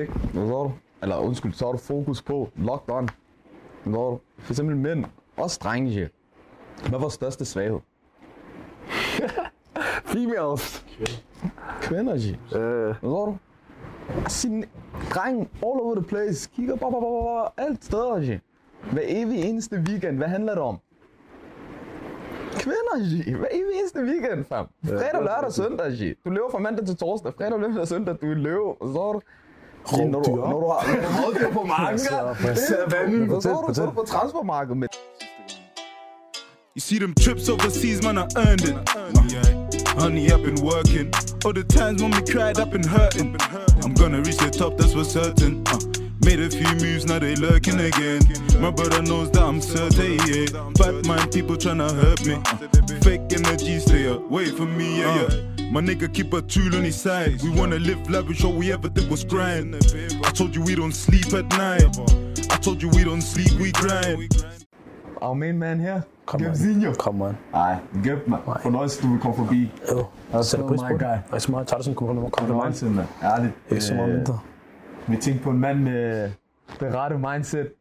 ikke? Hvad så du? Eller undskyld, så har du fokus på locked on. Hvad du? For eksempel mænd, også drenge, Hvad er vores største svaghed? Females. Kvinder, G. Øh, Hvad så du? Sin dreng all over the place. Kigger bare, bare, bare, alt steder, G. Hver evig eneste weekend, hvad handler det om? Kvinder, G. Hver evig eneste weekend, fam. Fredag, lørdag, søndag, G. Du lever fra mandag til torsdag. Fredag, lørdag søndag, du er løve. Så er du... G, når du, når du har rovdyr på manga, Savannen. er du, så er du på transfermarkedet med You see them trips overseas, man, I earned it. Honey, I've been working. All the times when we cried, I've been hurting. I'm gonna reach the top, that's for certain. Uh, made a few moves, now they lurking again. My brother knows that I'm certain, yeah. Bad mind people tryna hurt me. Uh, fake energy, stay away from me, yeah, yeah. My nigga keep a tool on his side. We wanna live lavish, all we ever did was grind. I told you we don't sleep at night. I told you we don't sleep, we grind. Our main man her. Kom Gem on. Zinho. Kom on. Nej, Gep, man. Fornøjelse, du vil komme forbi. Jo, jeg sætter pris på my det. guy. Jeg er så meget. Tager det som kompliment. kompliment. Mindset, man. Ærligt. Ikke så meget Øh, mindre. Vi tænker på en mand med det rette mindset.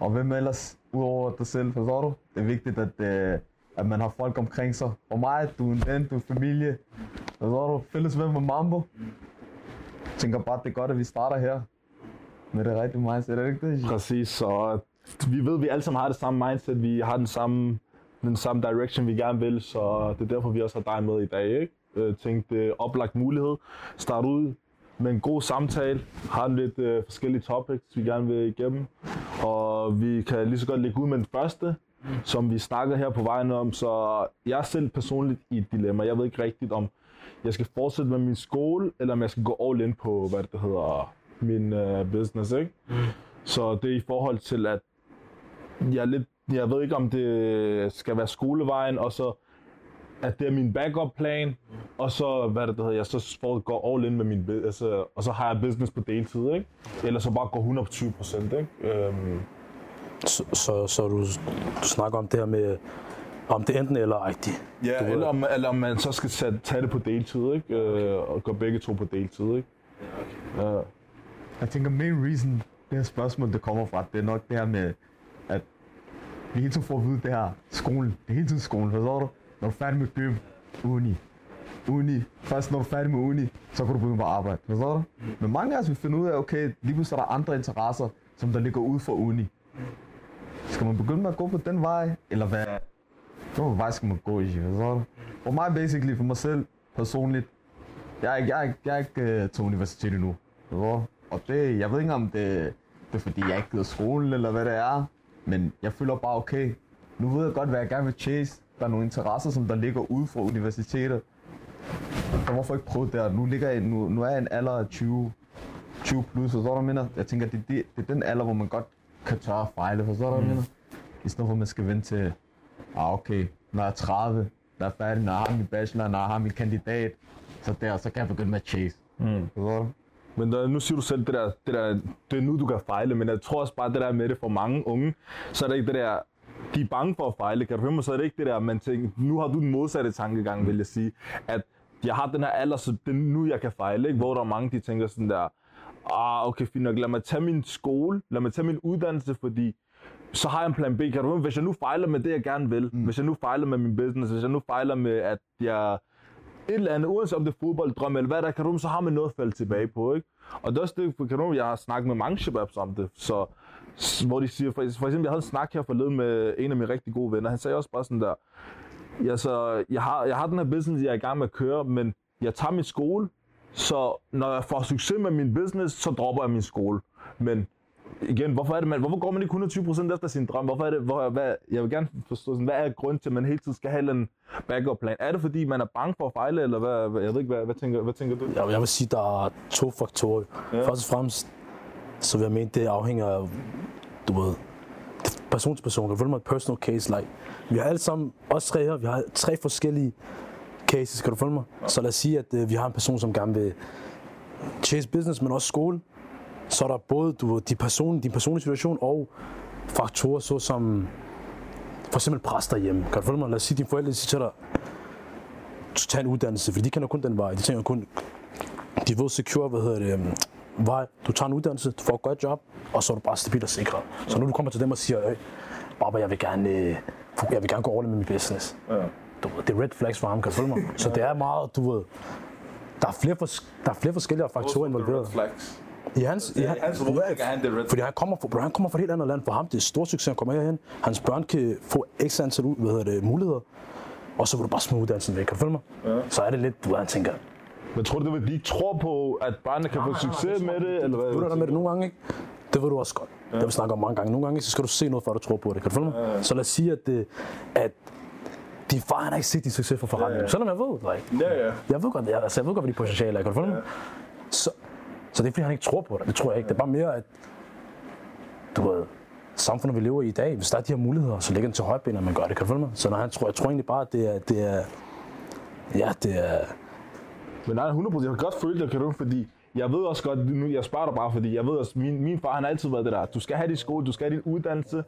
Og hvem ellers, udover dig selv, forstår du? Det er vigtigt, at, øh, at man har folk omkring sig. For mig, du er en ven, du er familie. Forstår du? Fælles ven med Mambo. Jeg tænker bare, det er godt, at vi starter her. Med det rigtige mindset, er det ikke det? præcis, og vi ved, at vi alle sammen har det samme mindset. Vi har den samme, den samme direction, vi gerne vil, så det er derfor, vi også har dig med i dag. Ikke? Øh, Jeg tænkte, det oplagt mulighed. Start ud med en god samtale. Har lidt øh, forskellige topics, vi gerne vil igennem. Og vi kan lige så godt lægge ud med den første, som vi snakker her på vejen om. Så jeg er selv personligt i et dilemma. Jeg ved ikke rigtigt, om jeg skal fortsætte med min skole, eller om jeg skal gå all in på, hvad det hedder, min øh, business, ikke? Så det er i forhold til, at jeg, er lidt, jeg ved ikke, om det skal være skolevejen, og så at det er min backup plan, og så, hvad det, det hedder, jeg så får, går all in med min, altså, og så har jeg business på deltid, ikke? Eller så bare går 120 procent, ikke? Øhm, Så, så, så du, du snakker om det her med, om det enten eller rigtigt. ja, Du eller om, eller om man så skal tage, tage det på deltid, ikke? Øh, og gå begge to på deltid, ikke? Ja, Jeg tænker, main reason, det her spørgsmål, det kommer fra, det er nok det her med, at vi hele tiden får at vide det her, skolen, det er hele tiden skolen, forstår du? Når du er færdig med gym, uni, uni, først når du er færdig med uni, så kan du begynde på arbejde, forstår du? Men mange af os vil finde ud af, okay, lige pludselig er der andre interesser, som der ligger ude for uni. Skal man begynde med at gå på den vej, eller hvad? Hvilken vej skal man gå i, forstår du? For mig, basically, for mig selv, personligt, jeg er ikke, jeg er ikke, jeg er ikke uh, til universitet endnu. forstår du? Og det, jeg ved ikke om det, det er fordi, jeg ikke gider skolen, eller hvad det er. Men jeg føler bare, okay, nu ved jeg godt, hvad jeg gerne vil chase. Der er nogle interesser, som der ligger ude fra universitetet. Så hvorfor ikke prøve der? Nu, ligger jeg, nu, nu er jeg en alder af 20, 20 plus, forstår du, hvad jeg mener? Jeg tænker, det, er det, det er den alder, hvor man godt kan tørre at fejle, forstår du, hvad jeg mener? I stedet for, at man skal vente til, ah, okay, når jeg er 30, der er færdig, når jeg har min bachelor, når jeg har min kandidat, så der, så kan jeg begynde med at chase. Mm. Men der, nu siger du selv, det der, det der, det er nu, du kan fejle, men jeg tror også bare, det der med det for mange unge, så er det ikke det der, de er bange for at fejle, kan du høre mig, så er det ikke det der, man tænker, nu har du den modsatte tankegang, vil jeg sige, at jeg har den her alder, så det er nu, jeg kan fejle, ikke? hvor der er mange, de tænker sådan der, ah, okay, fint nok, lad mig tage min skole, lad mig tage min uddannelse, fordi så har jeg en plan B, kan du høre hvis jeg nu fejler med det, jeg gerne vil, mm. hvis jeg nu fejler med min business, hvis jeg nu fejler med, at jeg et eller andet, uanset om det er fodbolddrøm eller hvad der kan du, så har man noget at falde tilbage på, ikke? Og det er også det, kan du, jeg har snakket med mange shababs om det, så hvor de siger, for, for eksempel, jeg havde en snak her forleden med en af mine rigtig gode venner, han sagde også bare sådan der, ja, så jeg har, jeg har den her business, jeg er i gang med at køre, men jeg tager min skole, så når jeg får succes med min business, så dropper jeg min skole. Men igen, hvorfor, er det, man, hvorfor går man ikke 120% efter sin drøm? Hvorfor er det, hvor, hvad, jeg vil gerne forstå, sådan, hvad er grund til, at man hele tiden skal have en backup plan? Er det fordi, man er bange for at fejle, eller hvad, hvad- jeg ved ikke, hvad, hvad, tænker, hvad tænker du? Jeg, jeg vil sige, der er to faktorer. Ja. Først og fremmest, så jeg mene, det afhænger af, du ved, person til person. Det er personal case. Like, vi har alle sammen, os tre her, vi har tre forskellige cases, kan du følge mig? Så lad os sige, at øh, vi har en person, som gerne vil chase business, men også skole. Så er der både du de person, din personlige situation og faktorer, såsom for eksempel pres derhjemme. Kan du følge mig? Lad os sige, at dine forældre siger til dig, du en uddannelse, for de kender kun den vej. De tænker kun, de ved secure, hvad hedder det, øhm, vej. Du tager en uddannelse, du får et godt job, og så er du bare stabil og sikret. Så når du kommer til dem og siger, øh, Baba, jeg vil gerne, øh, jeg vil gerne gå all med min business. Ja. Du ved, det er red flags for ham, kan du følge mig? Så det er meget, du ved, der er flere, fors- der er flere forskellige faktorer involveret. flags. I hans, i han, hans kan han fordi han kommer, fra, han kommer fra et helt andet land. For ham det er stor succes, han kommer herhen. Hans børn kan få x antal ud- hvad hedder det, muligheder. Og så vil du bare smide uddannelsen væk, kan du følge mig? Ja. Så er det lidt, du han tænker, Men tror du, det de ikke tror på, at børnene kan få succes med det? Eller hvad? du der med det nogle gange, ikke? Det ved du også godt. Ja. Det har vi snakket om mange gange. Nogle gange, så skal du se noget, før du tror på det. Kan du følge mig? Ja. Så lad os sige, at, det, at din far han har ikke set de succesfulde forretninger. Ja. Selvom jeg ved, like, Ja, ja. jeg ved godt, jeg, altså, jeg ved godt, hvad de potentiale er. Kan du følge mig? Så, så det er fordi, han ikke tror på det. Det tror jeg ikke. Det er bare mere, at du ved, samfundet, vi lever i i dag, hvis der er de her muligheder, så ligger den til højben, at man gør det. Kan du følge mig? Så når han tror, jeg tror egentlig bare, at det er, det er, ja, det er, men nej, 100%. Jeg kan godt føle det, kan du? Fordi jeg ved også godt, nu jeg spørger dig bare, fordi jeg ved også, min, min far han har altid været det der. Du skal have din skole, du skal have din uddannelse.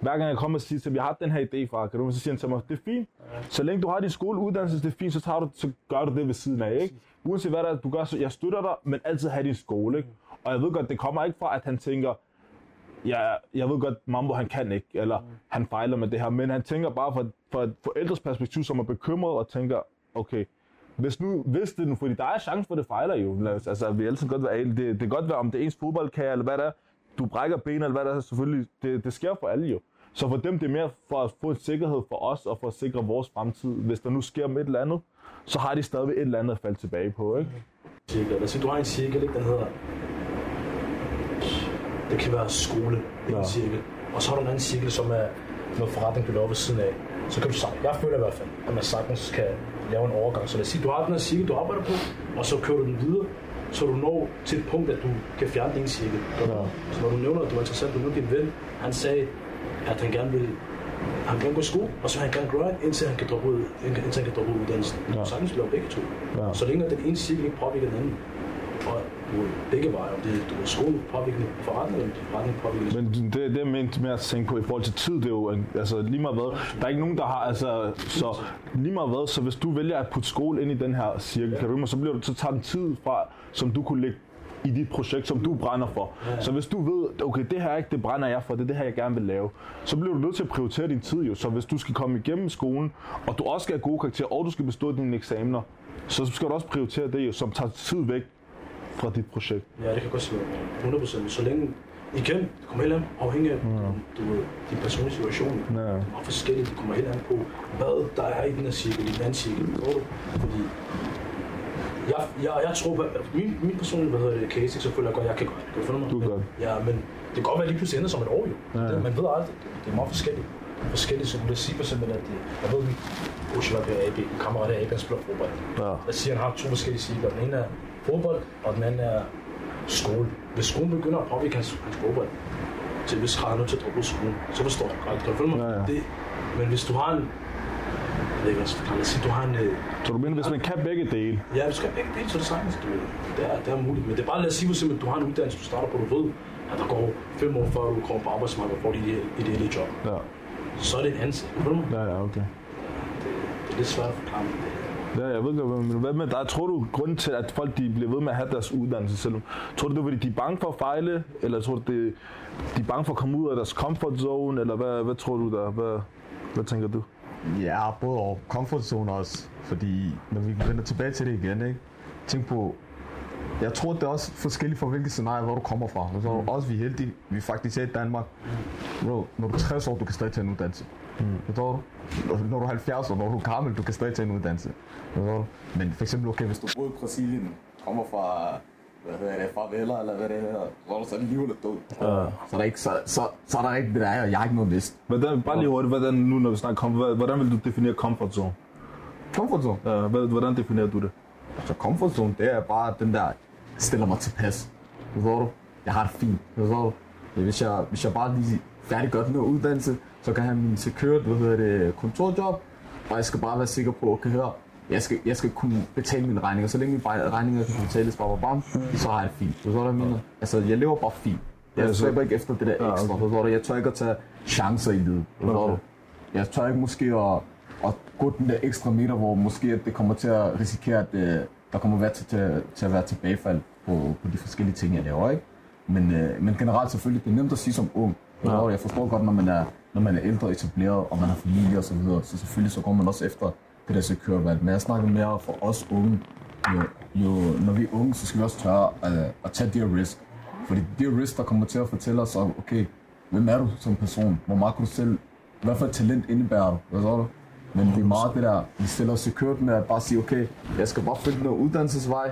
Hver gang jeg kommer og siger til ham, jeg har den her idé fra, kan du? Så siger han til mig, det er fint. Så længe du har din skole, uddannelse, det er fint, så, tager du, så gør du det ved siden af, ikke? Uanset hvad der er, du gør, så jeg støtter dig, men altid have din skole, ikke? Og jeg ved godt, det kommer ikke fra, at han tænker, ja, jeg ved godt, Mambo han kan ikke, eller han fejler med det her, men han tænker bare fra, fra et forældres perspektiv, som er bekymret og tænker, okay, hvis nu, hvis det nu, fordi der er chance for, at det fejler jo. Altså, vi altid godt være. Det, det kan godt være, om det er ens fodboldkage, eller hvad det er. Du brækker ben, eller hvad det er, selvfølgelig. Det, det sker for alle jo. Så for dem, det er mere for at få en sikkerhed for os, og for at sikre vores fremtid. Hvis der nu sker med et eller andet, så har de stadigvæk et eller andet at falde tilbage på, ikke? cirkel. Sige, du har en cirkel, ikke? den hedder... Det kan være skole, det er Ja. en cirkel. Og så har du en anden cirkel, som er noget forretning, du laver ved siden af. Så kan du sagt, jeg føler i hvert fald, at man sagtens kan lave en overgang. Så lad os sige, du har den her cirkel, du arbejder på, og så kører du den videre, så du når til et punkt, at du kan fjerne din cirkel. Ja. Så når du nævner, at du er interessant, du nævner din ven, han sagde, at han gerne vil han kan gå i skole, og så han gerne grind, indtil han kan droppe ud, indtil han kan droppe ud uddannelsen. Ja. Sagtens lave begge to. Ja. Så længe den ene cirkel ikke påvirker den anden, og ved, begge veje, om det er du ved, skole påvirker forretning, eller forretning påvirker Men det, det er ment med at tænke på i forhold til tid, det er jo, en- altså lige meget hvad, der er ikke nogen, der har, altså, så lige meget hvad, så hvis du vælger at putte skole ind i den her cirkel, kan du, så, bliver du, så tager den tid fra, som du kunne lægge i dit projekt, som du brænder for. Så hvis du ved, okay, det her er ikke det brænder jeg for, det er det her, jeg gerne vil lave, så bliver du nødt til at prioritere din tid jo. Så hvis du skal komme igennem skolen, og du også skal have gode karakterer, og du skal bestå dine eksamener, så skal du også prioritere det jo, som tager tid væk fra dit projekt. Ja, det kan godt sige 100%. Så længe, igen, det kommer helt an afhængig af, du ved, din personlige situation. Ja. Det er meget forskelligt. Det kommer helt an på, hvad der er i den her cirkel, i den anden cirkel. Fordi jeg, jeg, jeg tror, på, min, min personlige, hvad hedder det, case, så føler jeg godt, jeg kan det. Kan du følge mig? Du kan godt. Ja, men det kan godt være, at lige pludselig ender som et år, jo. Ja, ja. Det, man ved aldrig. Det, det er meget forskelligt. Forskelligt, så du vil sige for eksempel, at det, jeg ved, min på AB, en kammerat af AB, han spiller fodbold. Ja. Jeg siger, at han har to forskellige cirkler. Den ene er fodbold, og den anden er skole. Hvis skolen begynder at påvirke hans, hans fodbold, til hvis er nødt til at droppe skolen, så forstår jeg godt. Kan du følge mig? Ja, ja. Det, men hvis du har en... Jeg ved ikke. Lad os sige, du har en... øh, Så du mener, hvis man kan begge dele, Ja, du skal have begge dele, så er det sagtens. Du, det, er, det er muligt. Men det er bare, lad os sige, at du har en uddannelse, du starter på, du ved, at der går fem år før du kommer på arbejdsmarkedet og får dit ideelle job. ja. Så er det en side. Kan du? Ja, ja, okay. Det er lidt svært at forklare. men det- Ja, jeg ved godt, men hvad med dig? Tror du, grunden til, at folk de bliver ved med at have deres uddannelse selv, tror du, det er, fordi de er bange for at fejle, eller tror du, det, de er bange for at komme ud af deres comfort zone, eller hvad, hvad tror du der? Hvad, hvad tænker du? Ja, både og comfort zone også, fordi når vi vender tilbage til det igen, ikke? Tænk på, jeg tror, det er også forskelligt fra hvilket scenarie, hvor du kommer fra. Så mm. også vi er heldige, vi faktisk er i Danmark. Bro, når du er 60 år, du kan stadig tage en uddannelse. Mm. Forstår du? Når- du er 70 år, når du er gammel, du kan stadig tage en uddannelse. Forstår du? Men for eksempel, okay, hvis du bor i Brasilien, kommer fra, hvad hedder det, faveler, eller hvad det hedder, du så er liv eller død. Ja. Så, er der ikke, så, så, så er der ikke det der, er, og jeg har ikke noget mist. Hvordan, bare lige hurtigt, hvordan, nu når vi snakker comfort, hvordan vil du definere comfort zone? Comfort zone. Ja, hvordan definerer du det? Så comfort zone, det er bare den der, stiller mig tilpas. Forstår du? Jeg har det fint. Forstår du? Hvis jeg, hvis jeg bare lige færdiggør den her uddannelse, så kan jeg have min secured, hvad hedder det, kontorjob, og jeg skal bare være sikker på, okay, hør, jeg skal, jeg skal kunne betale mine regninger. Så længe mine regninger kan betales bare bam, så har jeg det fint. Forstår du, hvad jeg mener? Altså, jeg lever bare fint. Jeg Ja, så- stræber ikke efter det der Ja, ekstra, okay. forstår du? Jeg tør ikke at tage chancer i livet, forstår Okay. du? Jeg tør ikke måske at, at gå den der ekstra meter, hvor måske at det kommer til at risikere, at det, der kommer være til, til, til at være tilbagefald på, på de forskellige ting, jeg laver, ikke? Men, øh, men generelt selvfølgelig, det er nemt at sige som ung. Ja. Jeg forstår godt, når man er, når man er ældre etableret, og man har familie og så videre, så selvfølgelig så går man også efter det der sekørvalg. Men jeg snakker mere for os unge. Jo, jo, når vi er unge, så skal vi også tørre at, at tage de her risk. Fordi det er risk, der kommer til at fortælle os, om, okay, hvem er du som person? Hvor meget kan du selv, hvad for et talent indebærer du? Hvad så du? Men det er meget det der, vi stiller os i kørt med at bare sige, okay, jeg skal bare finde noget uddannelsesvej,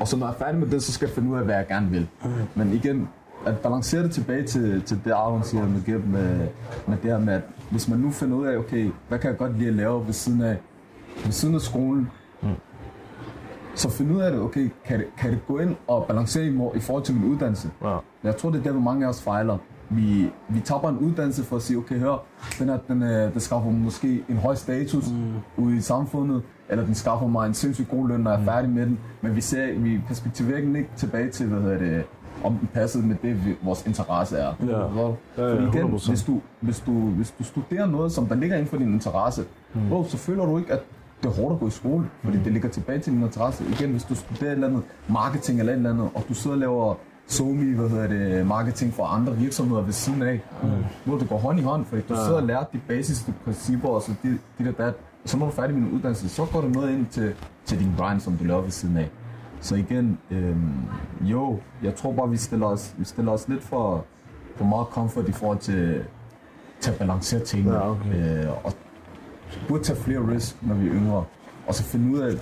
og så når jeg er færdig med det, så skal jeg finde ud af, hvad jeg gerne vil. Men igen, at balancere det tilbage til, til det, Aron siger med, Geb, med, med det her med, at hvis man nu finder ud af, okay, hvad kan jeg godt lide at lave ved siden af, ved siden af skolen, mm. så find ud af det, okay, kan det, kan det gå ind og balancere i, i forhold til min uddannelse? Ja. Jeg tror, det er der, hvor mange af os fejler. Vi, vi tapper en uddannelse for at sige, okay, hør, den, her, den, øh, den skaffer måske en høj status mm. ude i samfundet, eller den skaffer mig en sindssygt god løn, når jeg er færdig med den. Men vi ser, vi perspektiverer ikke tilbage til, hvad hedder det, om den passede med det, vi, vores interesse er. Ja. Ja, ja, Fordi igen, 100%. hvis du, hvis, du, hvis du studerer noget, som der ligger inden for din interesse, mm. bro, så føler du ikke, at det er hårdt at gå i skole, fordi mm. det ligger tilbage til din interesse. Igen, hvis du studerer et eller andet marketing eller et eller andet, og du sidder og laver somi, hvad hedder det, marketing for andre virksomheder ved siden af, mm. hvor det går hånd i hånd, fordi du sidder og lærer de basiske principper, og så de, de der, der, så når du er færdig med din uddannelse, så går der noget ind til, til din grind, som du laver ved siden af. Så igen, øhm, jo, jeg tror bare, vi stiller os, vi stiller os lidt for, for meget comfort i forhold til, til at balancere tingene. Ja, okay. øh, og burde tage flere risk, når vi er yngre. Og så finde ud af,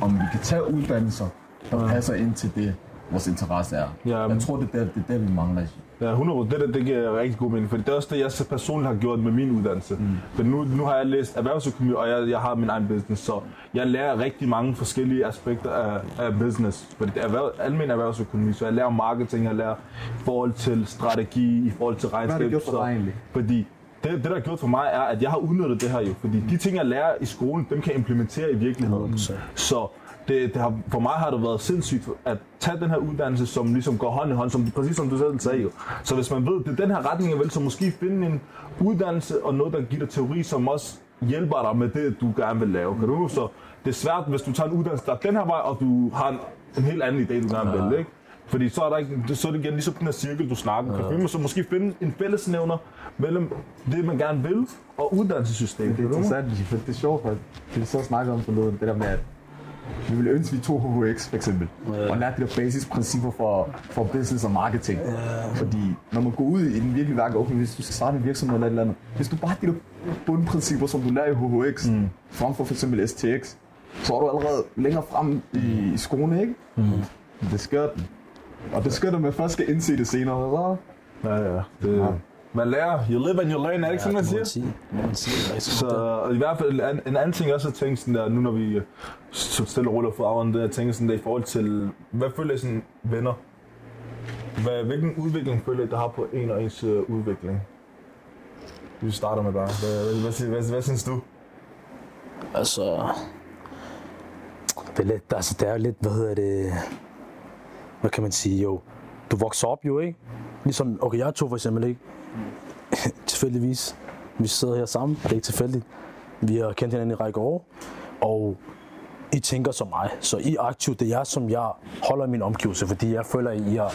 om vi kan tage uddannelser, der ja. passer ind til det, vores interesse er. Ja, men- jeg tror, det er der, det er der vi mangler. Ja, 100 det, der, det giver rigtig god mening, for det er også det, jeg personligt har gjort med min uddannelse. Mm. For nu, nu har jeg læst erhvervsøkonomi, og jeg, jeg har min egen business, så jeg lærer rigtig mange forskellige aspekter af, af business. For det er erhverv, almen erhvervsøkonomi, så jeg lærer marketing, jeg lærer i forhold til strategi, i forhold til regnskab. gjort for dig egentlig? Fordi det, det, der har gjort for mig, er, at jeg har udnyttet det her jo. Fordi de ting, jeg lærer i skolen, dem kan jeg implementere i virkeligheden. 100%. Så det, det har, for mig har det været sindssygt at tage den her uddannelse, som ligesom går hånd i hånd, som, præcis som du selv sagde jo. Så hvis man ved, det er den her retning, jeg vil, så måske finde en uddannelse og noget, der giver dig teori, som også hjælper dig med det, du gerne vil lave. Kan du? Så det er svært, hvis du tager en uddannelse, der er den her vej, og du har en, en helt anden idé, du gerne vil, ikke? Fordi så er, der ikke, så er det igen ligesom den her cirkel, du snakker. Ja. Kan så måske finde en fællesnævner mellem det, man gerne vil, og uddannelsessystemet. Det er interessant, for det er sjovt, for det vi så snakkede om forleden, det der med, at vi ville ønske, vi tog HHX for eksempel, ja. og lærte de der basisprincipper for, for business og marketing. Ja. Fordi når man går ud i den virkelige verden, okay, hvis du skal starte en virksomhed eller et eller andet, hvis du bare har de der bundprincipper, som du lærer i HHX, mm. frem for for eksempel STX, så er du allerede længere frem i, skoene, ikke? Mm. Det sker den. Og det sker den, man først skal indse det senere. Så. Ja, ja. Det, man lærer, you live and you learn, er det ikke sådan, man siger? sige. Man sige. Er Så og i hvert fald en, en anden ting, også har tænkt sådan der, nu når vi øh, så stille og roligt får afrundet det, jeg tænker sådan der i forhold til, hvad føler I sådan venner? Hvad, hvilken udvikling føler I, der har på en og ens øh, udvikling? Vi starter med dig. Hvad, hvad, hvad, hvad, hvad, synes du? Altså, det er lidt, altså det er lidt, hvad hedder det, hvad kan man sige, jo, du vokser op jo, ikke? Ligesom, okay, jeg to for eksempel, ikke? Tilfældigvis, vi sidder her sammen, det er ikke tilfældigt. Vi har kendt hinanden i række år, og I tænker som mig, så I er aktivt, det er jer, som jeg holder min omgivelse, fordi jeg føler, at I har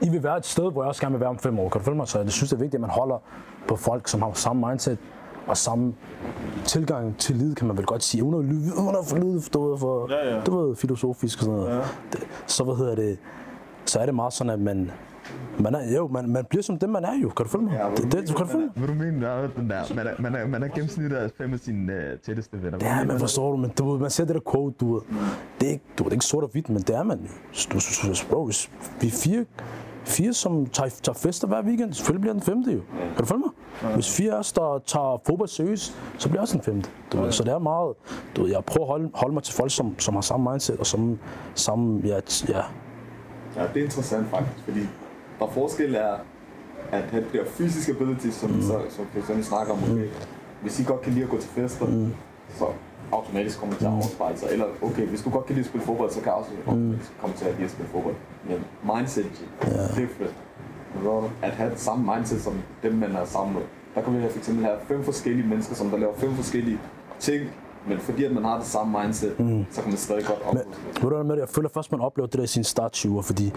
I vil være et sted, hvor jeg også gerne vil være om fem år. Kan du følge mig? Så jeg synes, det er vigtigt, at man holder på folk, som har samme mindset og samme tilgang til livet, kan man vel godt sige. Uden at lyde, uden at få lyde du ved, for, Ja, ja. du ved, filosofisk og sådan noget. Ja. Det, så hvad hedder det, så er det meget sådan, at man, man er, jo, man, man bliver som dem, man er jo. Kan du følge mig? Ja, det, det, du kan du følge mig? Hvad du mener, er den der, man er, man er, man er gennemsnittet af fem af sine uh, tætteste venner. Ja, men forstår du, men du man ser det der quote, du ved. Det er ikke, du det er ikke sort og hvidt, men det er man jo. Du, bro, vi er fire, fire som tager, tager fester hver weekend, selvfølgelig bliver den femte jo. Kan du følge mig? Hvis fire af os, der tager fodbold seriøst, så bliver også den femte. Du ved. Så det er meget, du ved, jeg prøver at holde, holde mig til folk, som, som har samme mindset og som, samme, ja, ja, Ja, det er interessant faktisk, fordi der forskel er at have det der fysiske abilities, som, mm. så, som Christian snakker om. Okay. Hvis I godt kan lide at gå til fester, mm. så automatisk kommer det til at afspejle sig. Eller okay, hvis du godt kan lide at spille fodbold, så kan jeg også automatisk komme til at lide at spille fodbold. Men mindset er different. Yeah. At have samme mindset som dem, man er sammen med. Der kan vi have, for eksempel have fem forskellige mennesker, som der laver fem forskellige ting Men fordi at man har det samme mindset, mm. så kan man stadig godt opleve det. ved du med det? Jeg føler først, man oplever det der i sine start 20'er, fordi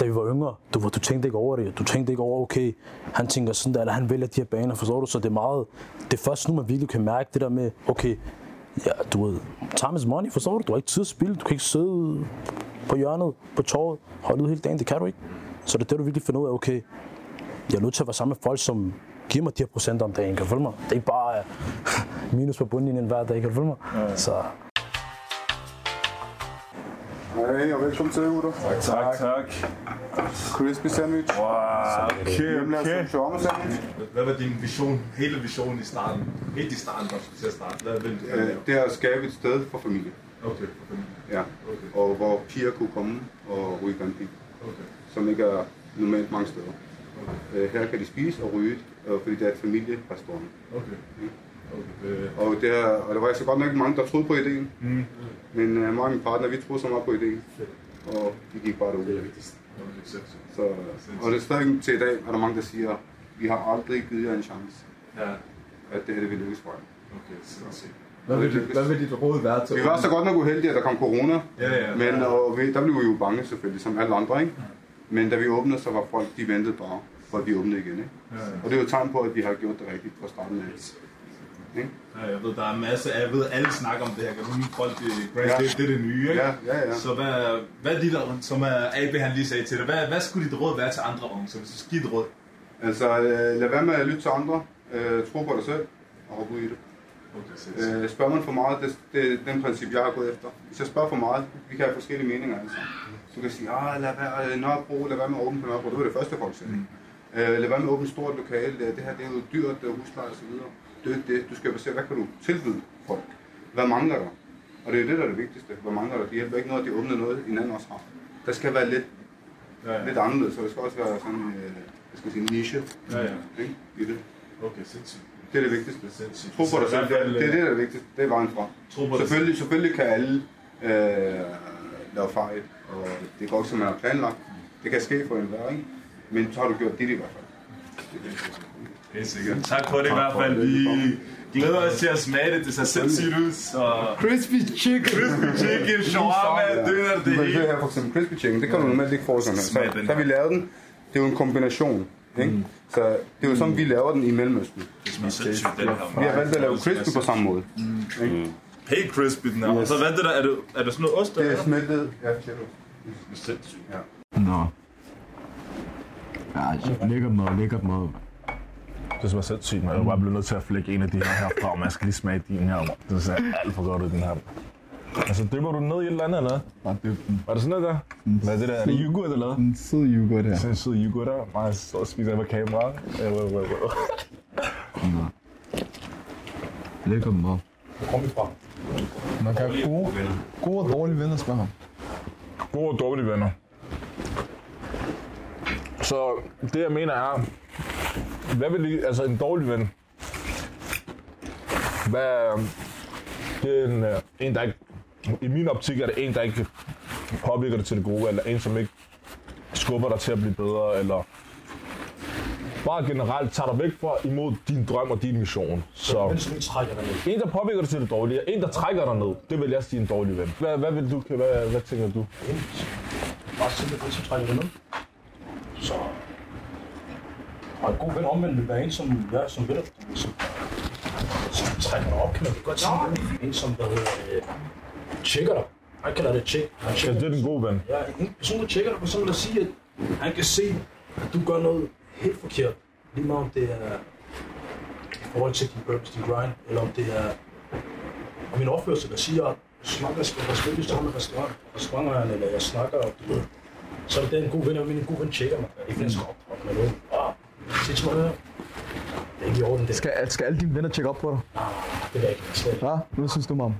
da vi var yngre, du, du tænkte ikke over det. Du tænkte ikke over, okay, han tænker sådan der, eller han vælger de her baner, forstår du? Så det er meget, det er først nu, man virkelig kan mærke det der med, okay, ja, du ved, time is money, forstår du? Du har ikke tid at spille, du kan ikke sidde på hjørnet, på torvet, holde ud hele dagen, det kan du ikke. Så det er det, du virkelig finder ud af, okay, jeg er nødt til at være sammen med folk, som giver mig de her procenter om dagen, kan du følge mig? Det er ikke bare uh, minus på bundlinjen hver dag, kan du følge mig? Ja. Så Hej og velkommen til, gutter. Tak, tak. Crispy sandwich. Wow, okay, okay. sandwich. Hvad var din vision, hele visionen i starten? Helt i starten, da du til at starte. Hvad ville du Øh, Det er at skabe et sted for familie. Okay, Ja. Okay. Og hvor piger kunne komme og ryge gandpig, okay, som ikke er normalt mange steder. Øh, Her kan de spise og ryge, øh, fordi det er et familierestaurant. okay. okay. Og, det er, og der var så godt nok ikke mange, der troede på ideen. Mm. Men uh, mig og min partner, vi troede så meget på ideen. Og vi gik bare derud. Okay, sindssygt. Så, og det er stadig til i dag, er der mange, der siger, vi har aldrig givet jer en chance, Ja, at det her det vil lykkes for jer. okay, sindssygt. Hvad vil, dit, hvad vil dit råd være til Vi var så godt nok uheldige, at der kom corona, Ja, ja. men og vi, der blev vi jo bange selvfølgelig, som alle andre, ikke? Men da vi åbnede, så var folk, de ventede bare, for at vi åbnede igen, ikke? Og det er jo tegn på, at vi har gjort det rigtigt fra starten af. Ikke? Ja, jeg ved, der er masser af, jeg ved, alle snakker om det her. Kan du folk, det, Grace, Ja. det, det er det nye, ikke? Ja, ja, ja. Så hvad, hvad dit, som er AB han lige sagde til dig, hvad, hvad skulle dit råd være til andre unge? Så hvis du skal give et råd. Altså, øh, lad være med at lytte til andre, øh, tro på dig selv, og hoppe ud i det. Okay. Øh, spørger man for meget, det, det er den princip, jeg har gået efter. Hvis jeg spørger for meget, vi kan have forskellige meninger altså. Så du kan sige, ah, lad være øh, Nørrebro, lad være med at åbne på Nørrebro. Det var det første, folk sagde. Øh, lad være med at åbne et stort lokale. Det her det er jo dyrt, det er husleje og så videre. Det er det. Du skal se, hvad kan du tilbyde folk? Hvad mangler der? Og det er det, der er det vigtigste. Hvad mangler der? Det hjælper ikke noget, at de åbner noget, en anden også har. Der skal være lidt, Ja, ja. lidt anderledes, så det skal også være sådan, øh, jeg skal sige, niche Ja, ja. ikke? i det. Okay, sindssygt. Det er det vigtigste. Sindssygt. Tro på dig selv. Det er det, der er det vigtigste. Det er vejen fra. Tro på dig Selvfølgelig, selvfølgelig kan alle øh, lave fejl, og det går ikke, som man har planlagt. Det kan ske for enhver, ikke? Men så har du gjort dit i hvert fald. Helt sikkert. Tak for det i hvert fald. Vi glæder os til at smage det. Det ser sindssygt ud. Crispy chicken! crispy chicken, shawarma, døner, det Men det hele. her for eksempel crispy chicken, det kan du normalt ikke få sådan her. Så, så har vi lavet den. Det er jo en kombination. Ikke? Så det er jo sådan, vi laver den i Mellemøsten. Det smager sindssygt, den her. Vi har valgt at lave crispy på samme måde. Helt crispy den her. Og så hvad er det der? Er det, er det sådan noget ost? Det er smeltet. Ja, cheddar. Sindssygt. Nå. Ja, lækkert mad, lækkert mad. Det smager sindssygt, man. Jeg er bare blevet nødt til at flække en af de her herfra, og man skal lige smage din her. Det ser alt for godt ud, den her. Altså, dypper du den ned i et eller andet, eller Bare dyb den. Var det sådan noget der? Hvad er det der? Er det yoghurt eller hvad? En sød yoghurt her. Sådan en sød yoghurt der. Meget så og spiser jeg på kameraet. Ja, ja, ja, ja. Nå. Lækkert mad. kom vi fra. Man kan have gode, gode og dårlige venner, spørger ham. Gode og dårlige venner. Så det jeg mener er, hvad vil I, altså en dårlig ven, hvad, det er en, øh, en, der ikke, i min optik er det en, der ikke påvirker dig til det gode, eller en, som ikke skubber dig til at blive bedre, eller bare generelt tager dig væk fra imod din drøm og din mission. Så Men sådan trækker dig ned. en, der påvirker dig til det dårlige, en, der trækker dig ned, det vil jeg sige en dårlig ven. Hvad, hvad vil du, hvad, hvad tænker du? Bare simpelthen, som trækker dig ned. Så... Og en god ven omvendt vil være en, som, ja, som ved som, som trækker op, kan man godt sige. En, som der hedder, øh, tjekker dig. Han kalder det tjek. Han Ja, det er den gode ven. Ja, en person, der tjekker dig på sådan at sige, at han kan se, at du gør noget helt forkert. Lige meget om det er i forhold til din purpose, din grind, eller om det er om en opførsel, der siger, at jeg snakker skal der spille sammen med restaurant, restauranteren, eller jeg snakker, og du ved. Så er det en god ven, og min god ven tjekker mig. Ikke fordi jeg skal opdrage med noget. Ah, se til mig her. Det er ikke i orden, det. Skal, skal alle dine venner tjekke op på dig? Ah, det er ikke slet. Ja, hvad synes du, mam?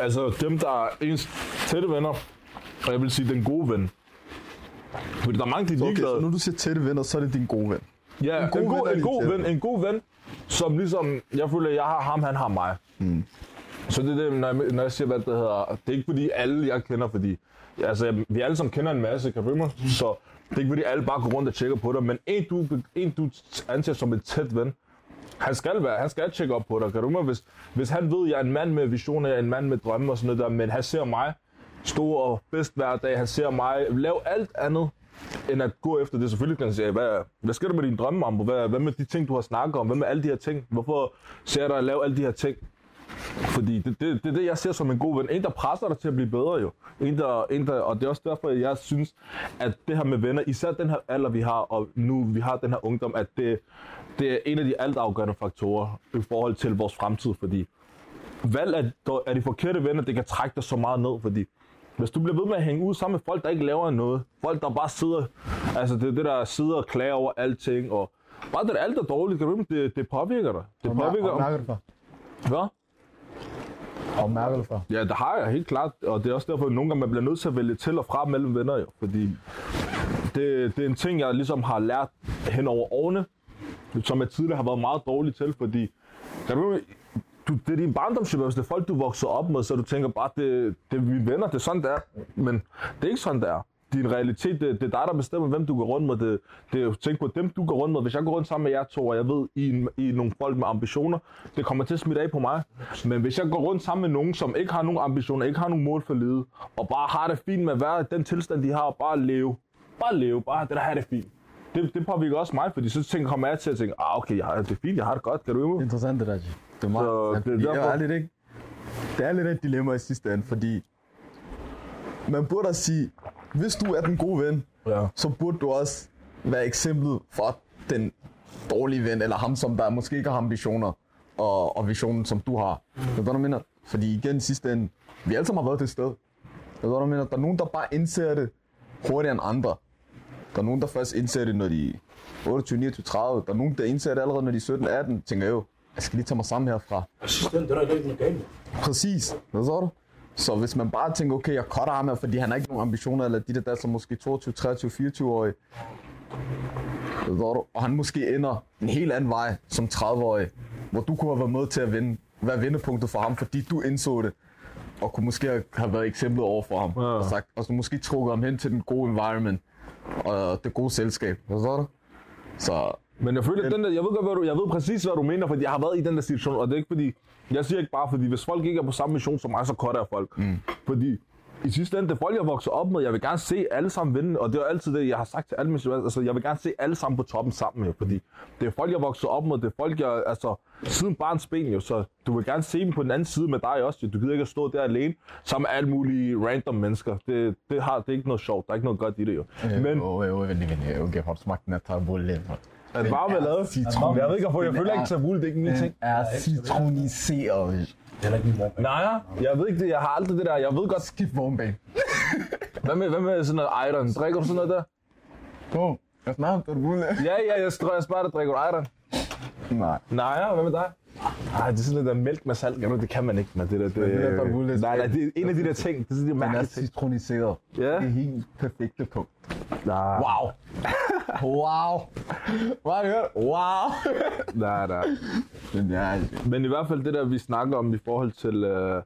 Altså dem, der er ens tætte venner, og jeg vil sige den gode ven. Fordi der er mange, de er Okay, så når du siger tætte venner, så er det din gode ven. Ja, En god en, ven god, er en, god ven, en god ven, som ligesom, jeg føler, jeg har ham, han har mig. Mm. Så det er det, når jeg, når jeg siger, hvad det hedder, det er ikke fordi alle, jeg kender, fordi altså, vi alle sammen kender en masse, kan du? Så det er ikke fordi alle bare går rundt og tjekker på dig, men en du, en, du anser som et tæt ven, Han skal være, han skal tjekke op på dig, kan du? Hvis, hvis han ved, at jeg er en mand med visioner, jeg er en mand med drømme og sådan noget der, men han ser mig stå og bedst hver dag, han ser mig lave alt andet, end at gå efter det. Selvfølgelig kan han sige, hvad, hvad sker der med dine drømme, Ambo? Hvad, hvad med de ting, du har snakket om? Hvad med alle de her ting? Hvorfor ser jeg dig lave alle de her ting? Fordi det, det, det er det, jeg ser som en god ven. En, der presser dig til at blive bedre jo. En, der, en, der, og det er også derfor, jeg synes, at det her med venner, især den her alder, vi har, og nu vi har den her ungdom, at det, det er en af de altafgørende faktorer i forhold til vores fremtid, fordi valg af, af de forkerte venner, det kan trække dig så meget ned, fordi hvis du bliver ved med at hænge ud sammen med folk, der ikke laver noget, folk, der bare sidder, altså det er det, der sidder og klager over alting, og bare det, alt er dårligt, det, det påvirker dig. Det påvirker, Og mærker det for. hvad? Og mærker det for. Ja, det har jeg helt klart, og det er også derfor, at nogle gange man bliver nødt til at vælge til og fra mellem venner, jo, fordi det, det er en ting, jeg ligesom har lært hen over årene, som jeg tidligere har været meget dårlig til, fordi kan du, du, det er din barndomshjem, hvis det er folk, du vokser op med, så du tænker bare, det, det er mine venner, det er sådan, det er. Men det er ikke sådan, det er. Din realitet, det, det er dig, der bestemmer, hvem du går rundt med. Det, det er tænk på dem, du går rundt med. Hvis jeg går rundt sammen med jer to, og jeg ved, I, en- I er nogle folk med ambitioner, det kommer til at smitte af på mig. Men hvis jeg går rundt sammen med nogen, som ikke har nogen ambitioner, ikke har nogen mål for livet, og bare har det fint med at være den tilstand, de har, og bare leve. Bare leve, bare det der har det fint. Det, det påvirker også mig, fordi så tænker, kommer jeg til at tænke, ah, okay, jeg har det fint, jeg har det godt, kan du ikke? Interessant det der. Det er meget Så det er derfor- er lidt, ikke? Det er lidt et dilemma i sidste ende, fordi man burde sige, hvis du er den gode ven, Ja. så burde du også være eksemplet for den dårlige ven, eller ham, som der måske ikke har ambitioner og, og visionen, som du har. Ved du, hvad jeg mener? Fordi igen, i sidste ende, vi alle sammen har været til sted. Ved du, hvad jeg mener? Der er nogen, der bare indser det hurtigere end andre. Der er nogen, der først indser det, når de er 28, 29, 30. Der er nogen, der indser det allerede, når de er 17, 18. Tænker jo, jeg skal lige tage mig sammen herfra. Jeg synes, det er ikke noget galt. Præcis, hvad så du? Så hvis man bare tænker, okay, jeg cutter ham fordi han har ikke nogen ambitioner, eller de der, der er så måske 22, 23, 24-årige, hvad så du? og han måske ender en helt anden vej som 30-årig, hvor du kunne have været med til at vinde, være vendepunktet for ham, fordi du indså det, og kunne måske have været eksemplet over for ham, Ja. og, sagt, og så måske trukket ham hen til den gode environment, og det gode selskab, så du? Så Men jeg føler, at den der, jeg ved godt, hvad du, jeg ved præcis, hvad du mener, fordi jeg har været i den der situation, og det er ikke fordi, jeg siger ikke bare, fordi hvis folk ikke er på samme mission som mig, så cutter jeg folk. Mm. Fordi i sidste ende, det er folk, jeg vokser op med, jeg vil gerne se alle sammen vinde, og det er jo altid det, jeg har sagt til alle mine studenter, altså jeg vil gerne se alle sammen på toppen sammen, jo, fordi det er folk, jeg vokser op med, det er folk, jeg, altså siden barns ben jo, så du vil gerne se dem på den anden side med dig også, jo. du gider ikke at stå der alene, sammen med alle mulige random mennesker, det, det, har, det er ikke noget sjovt, der er ikke noget godt i det jo. Men jo, jo, venlig, venlig, okay, har du smagt den her tarbolle? er det bare, hvad lavet? citron. Jeg ved ikke, hvorfor, jeg Den føler er- ikke tabule, det er ikke min ting. er citroniseret. Det er ikke min mor. Nej, jeg ved ikke det. Jeg har aldrig det der. Jeg ved godt. Skift vognbane. Hvad med, hvad med sådan noget iron? Drikker du sådan noget der? Kom, jeg snakker tarbolle. Ja, ja, jeg tror, jeg spørger dig, drikker du iron? Nej. Nej, ja, hvad med dig? Ej, det er sådan noget der mælk med salt. Jamen, det kan man ikke med det der. Det, det der tabule, nej, nej, det er en af de der ting. Det er sådan de Den er citroniseret. Ja. Det er helt perfekte punkt. Nej, Wow. wow. Hvad har du hørt? Wow. nej, nej. Men ja, Men i hvert fald det der, vi snakker om i forhold til... Øh,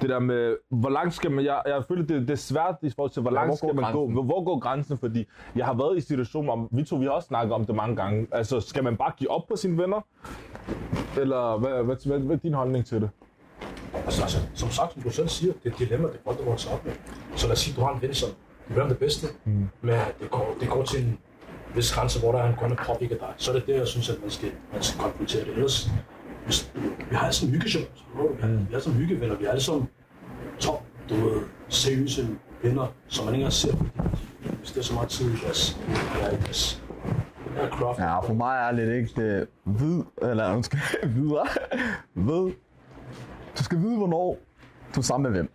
det der med, hvor langt skal man... Jeg, jeg føler, det, det er svært i forhold til, hvor langt hvor skal man gå. grænsen? Hvor, hvor går grænsen? Fordi jeg har været i situationer, om, vi to vi har også snakket om det mange gange. Altså, skal man bare give op på sine venner? Eller hvad, hvad, hvad, hvad er din holdning til det? Altså, altså, som sagt, som du selv siger, det er et dilemma, det er folk, der vokser op med. Så lad os sige, du har en ven, som vil være det bedste, mm. men det går, det går til en vis grænse, hvor der er en grønne påvirker dig. Så er det der, jeg synes, at man skal, man skal konfrontere det. Ellers, hvis, vi har alle sammen hyggeshow, vi har, vi har alle sammen hyggevenner, vi har alle sammen top, du ved, seriøse venner, som man ikke engang ser, fordi hvis det er så meget tid i deres, i deres, ja, craft. ja, for mig er lidt ikke det vid, eller undskyld, videre, ved. Du skal vide, hvornår du er sammen med hvem.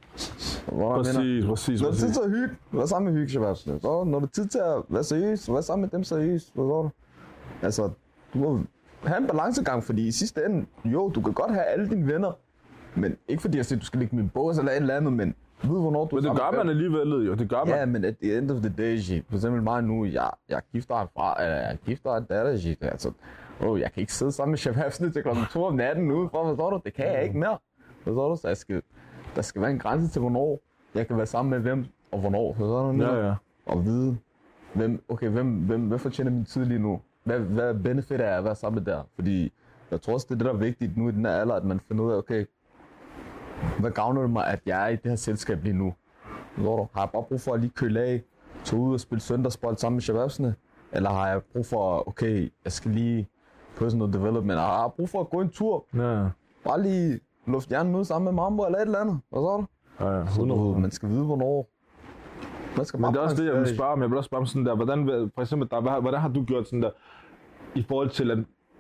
Hvor mener, præcis, Når det er tid til at hygge, vær sammen med hygge, Shabazz. Så når det er tid til at være seriøs, vær sammen med dem seriøst. Går du? Altså, du må have en balancegang, fordi i sidste ende, jo, du kan godt have alle dine venner, men ikke fordi jeg siger, at du skal ligge min bås eller et eller andet, men vide, hvornår du Men det gør man hvem. alligevel, jo. Det gør man. Ja, men at the end of the day, G, for eksempel mig nu, jeg, jeg gifter en far, eller jeg gifter en datter, G, altså, oh, jeg kan ikke sidde sammen med Shabazz til klokken 2 om natten ude for, hvad du? Det kan jeg ikke mere. Hvad du? Så jeg skal, der skal være en grænse til, hvornår jeg kan være sammen med hvem, og hvornår. Hvad du? Ja, ja. og vide, hvem, okay, hvem, hvem, hvad fortjener min tid lige nu? Hvad, hvad benefit er at være sammen der? Fordi jeg tror også, det er det, der er vigtigt nu i den her alder, at man finder ud af, okay, hvad gavner det mig, at jeg er i det her selskab lige nu? Du? Har jeg bare brug for at lige køle af, tage ud og spille søndagsbold sammen med shababsene? Eller har jeg brug for, okay, jeg skal lige personal development, har jeg brug for at gå en tur? Ja, Bare lige luft hjernen ud sammen med Mambo eller et eller andet. Hvad så du? ja, ja. Du, ved, man skal vide, hvornår. Man skal Men det er også det, jeg vil spørge om. Jeg vil også spørge om sådan der, hvordan, for eksempel, der, hvordan har du gjort sådan der, i forhold til, at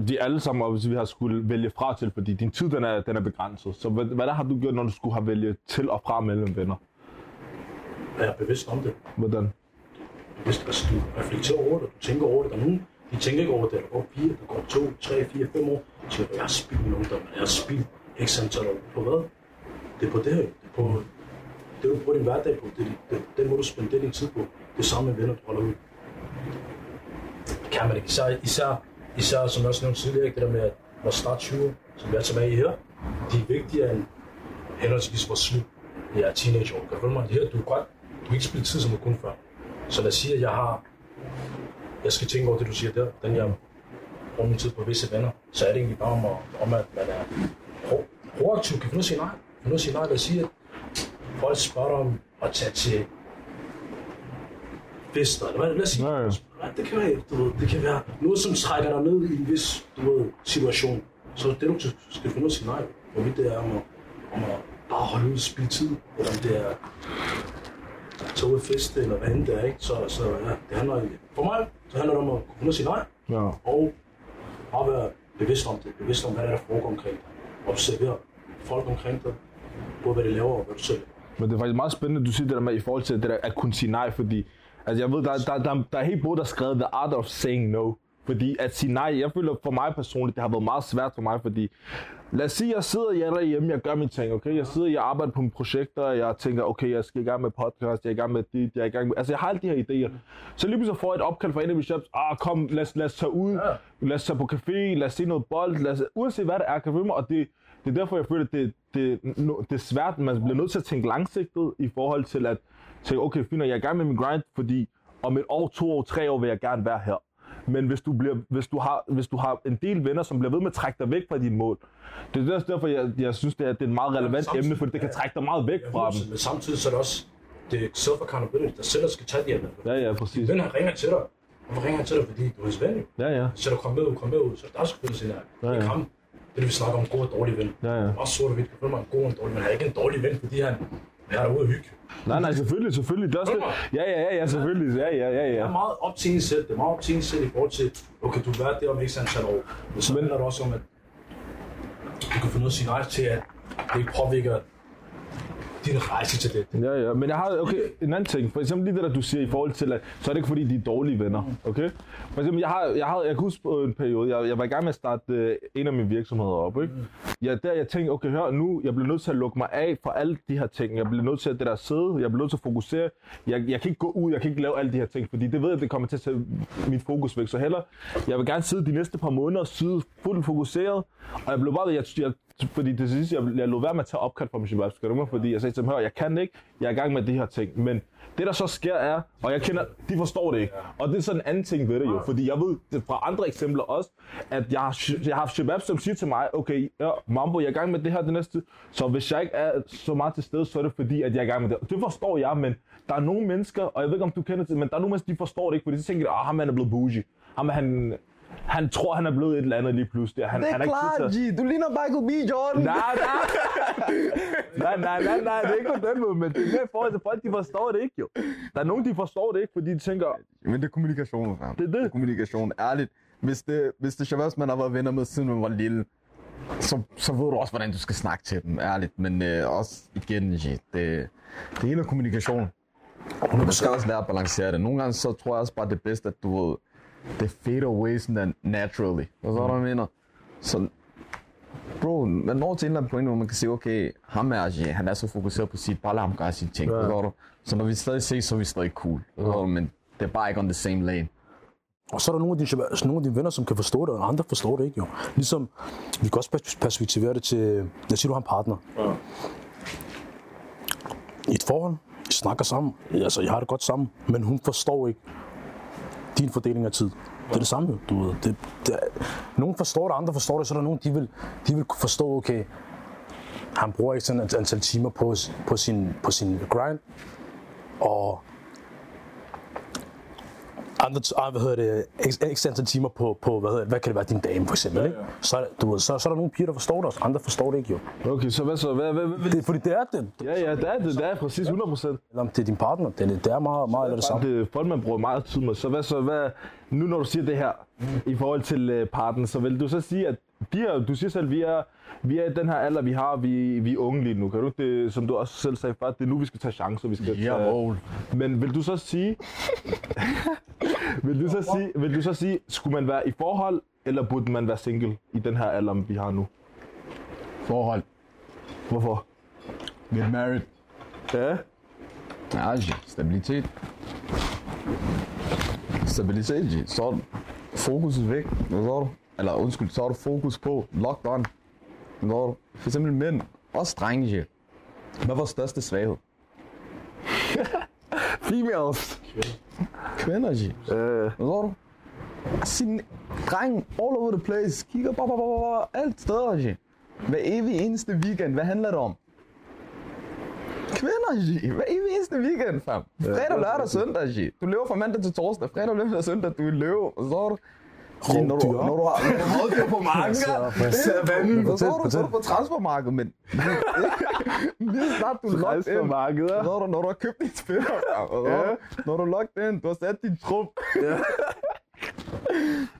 de alle sammen, og hvis vi har skulle vælge fra til, fordi din tid, den er, den er begrænset. Så hvad, hvad der har du gjort, når du skulle have vælge til og fra mellem venner? Jeg er bevidst om det. Hvordan? Hvis altså, du reflekterer over det, du tænker over det, der er nogen, de tænker ikke over det, der går fire, der går to, tre, fire, fem år, de siger, jeg har spildt min ungdom, jeg har spildt x antal år. På hvad? Det er på det her, det er på det, du bruger din hverdag på, det, er- det, den må du spænde din tid på. Det er samme med venner, du holder ud. Det kan man ikke. Især, især, især som jeg også nævnte tidligere, det der med at vores start 20, som vi er tilbage i her, de er vigtigere end henholdsvis vores slut. Jeg er teenageår. Kan du følge mig? Det her, du, er godt, du kan ikke spille tid, som du kunne før. Så lad os sige, at jeg har... Jeg skal tænke over det, du siger der. Den jeg bruger min tid på visse venner. Så er det egentlig bare om, at, om at man er pro, proaktiv. Kan du nu sige nej? Kan du nu sige nej? Lad os sige, at folk spørger om at tage til fester, eller hvad, lad os sige. Nej. Nej, det kan være, du ved, det kan være noget, som trækker dig ned i en vis du ved, situation. Så det, du skal finde ud af sige nej. Hvorvidt det er om at, om at bare holde ud og spille tid, eller om det er og feste, eller hvad end det er, ikke? Så, så ja, det handler for mig, så handler det om at kunne finde ud af at sige nej, Ja. og bare være bevidst om det, bevidst om, hvad der, er, der foregår omkring dig. Observer folk omkring dig, både hvad de laver og hvad du selv Men det er faktisk meget spændende, at du siger det der med i forhold til det der at kunne sige nej, fordi altså jeg ved, der, der, der, der er helt både der er skrevet The Art of Saying No. Fordi at sige nej, jeg føler for mig personligt, det har været meget svært for mig, fordi lad os sige, jeg sidder jeg derhjemme, jeg gør mine ting, okay? Jeg sidder, jeg arbejder på mine projekter, jeg tænker, okay, jeg skal i gang med podcast, jeg er i gang med dit, jeg er i gang med... Altså, jeg har alle de her idéer. Så lige pludselig får jeg et opkald fra en af mine chefs, ah, kom, lad os, lad os tage ud, lad os tage på café, lad os se noget bold, lad os, uanset hvad det er, kan mig? Og det, det er derfor, jeg føler, at det, det, det er svært, man bliver nødt til at tænke langsigtet i forhold til at tænke, okay, fint, jeg er i gang med min grind, fordi om et år, to år, tre år vil jeg gerne være her. Men hvis du, bliver, hvis, du har, hvis du har en del venner, som bliver ved med at trække dig væk fra dit mål, det er også derfor, jeg, jeg synes, det er, det er et meget relevant samtidig- emne, fordi det kan trække dig meget væk fra dem. Men samtidig så er det også det er self-accountability, der selv skal tage de her venner. Ja, ja, præcis. Den her ringer til dig. Hvorfor ringer han til dig? Fordi du er hans ven. Ja, ja. Så du kommer med ud, kom med ud, så der er selvfølgelig sin her. Ja, Det ja. er ham. Det vi snakker om, god og dårlig ven. Ja, ja. Også sort og hvidt, kan føle mig en god og en dårlig, men han er ikke en dårlig ven, fordi han er derude og hygge. Nej, nej, selvfølgelig, selvfølgelig. Det er også det. Ja, ja, ja, ja, selvfølgelig. Ja, ja, ja, Det ja. er meget op til en selv. Det er meget op til en selv i forhold til, okay, du være der om ikke antal år. Men så handler det også om, at du kan at sige nej til, at det ikke påvirker din rejse til det. Ja, ja, men jeg har, okay, en anden ting. For eksempel lige det, der du siger i forhold til, at så er det ikke fordi, de er dårlige venner, okay? For eksempel, jeg har, jeg har, jeg kan huske på en periode, jeg, jeg var i gang med at starte øh, en af mine virksomheder op, ikke? Ja, der jeg tænkte, okay, hør nu, jeg bliver nødt til at lukke mig af for alle de her ting. Jeg bliver nødt til at det der sidde, jeg bliver nødt til at fokusere. Jeg, jeg kan ikke gå ud, jeg kan ikke lave alle de her ting, fordi det ved jeg, det kommer til at tage mit fokus væk. Så heller, jeg vil gerne sidde de næste par måneder og sidde fuldt fokuseret, og jeg blev bare, jeg, jeg fordi det sidste, jeg, jeg lod være med at tage opkald fra min med, fordi jeg sagde til dem, hør, jeg kan ikke, jeg er i gang med de her ting, men det der så sker er, og jeg kender, de forstår det ikke, og det er sådan en anden ting ved det jo, fordi jeg ved fra andre eksempler også, at jeg har, jeg har haft shabab, som siger til mig, okay, ja, Mambo, jeg er i gang med det her det næste, så hvis jeg ikke er så meget til stede, så er det fordi, at jeg er i gang med det. Det forstår jeg, men der er nogle mennesker, og jeg ved ikke, om du kender det, men der er nogle mennesker, de forstår det ikke, fordi de tænker, ah, ham han er blevet bougie, ham er han, han tror, han er blevet et eller andet lige pludselig. Han, Det han er ikke tid klart, at- G. Du ligner Michael B. Jordan. Nej, nej. nej, nej, nej, nej, det er ikke på den måde, men det er mere forhold til folk, de forstår det ikke jo. Der er nogen, de forstår det ikke, fordi de tænker, Men det er kommunikation, fam. Det er det. kommunikation. Ærligt. Hvis det, hvis det Shabazz, man har været venner med, siden man var lille, så, så ved du også, hvordan du skal snakke til dem, ærligt. Men øh, også igen, G, det, det hele er kommunikation. Man skal også lære at balancere det. Nogle gange så tror jeg også bare, det er bedst, at du ved, det fade away sådan naturally. Hvad så, mm. du mener? Så, bro, man når til en eller anden point, hvor man kan sige, okay, ham er, G, han er så fokuseret på sit, bare lad ham gøre sine ting, ja. du? Så når vi stadig ses, så er vi stadig cool. Ja. Men det er bare ikke on the same lane. Og så er der nogle af, dine, shabab- nogle af dine venner, som kan forstå det, og andre forstår det ikke jo. Ligesom, vi kan også pers- perspektivere det til, lad os sige, du har en partner. Ja. I et forhold, I snakker sammen, altså I har det godt sammen, men hun forstår ikke din fordeling af tid. Det er det samme, du ved. Det, det, nogle nogen forstår det, andre forstår det, så er der nogen, de vil, de vil forstå, okay, han bruger ikke sådan et antal timer på, på, sin, på sin grind, og andre, ah, hvad hedder det, eks, ekstra antal timer på, på hvad, hedder det, hvad kan det være, din dame for eksempel, ikke? Så, er der- du ved, så, så er der nogle piger, der forstår det, og andre forstår det ikke, jo. Okay, så hvad så? Hvad, hvad, hvad, Det, fordi det er det, Ja, ja, det er det. Det er præcis 100 procent. eller om det er din partner, det, er- det er meget, meget af det samme. Det er folk, man bruger meget tid med. Så hvad så? Hvad, nu når du siger det her i forhold til uh, parten, så vil du så sige, at de her, du siger selv, vi er, vi er i den her alder, vi har, vi, vi er unge lige nu. Kan du det, som du også selv sagde før, det er nu, vi skal tage chancer, vi skal tage... Jawohl. Men vil du så sige, vil du så sige, vil du så sige, skulle man være i forhold, eller burde man være single i den her alder, vi har nu? Forhold. Hvorfor? Get married. Ja, Ja, G. Stabilitet. Stabilitet. Så er fokus væk. Hvad så du? Eller undskyld, så er du fokus på lockdown. Hvad så du? For eksempel mænd. Også drenge. Hvad vores største svaghed? females. Kvinder, G. Øh, Hvad du? Sin dreng all over the place. Kigger bare, bare, bare, bare, alt steder, G. Hver evig eneste weekend, hvad handler det om? Kvinder, G. Hver evig eneste weekend, fam. Fredag, lørdag, søndag, G. Du lever fra mandag til torsdag. Fredag, lørdag, søndag, du er løve. Så du... Når Rovdyr. når du har når du har rovdyr på marken, Så, det så- er vandet. Så er du, Fortæl, så du på transfermarkedet, men lige snart du er locked in, Transfermarkeder. så er du, når du har købt din spiller, er du- når du er locked in, du har sat din trup.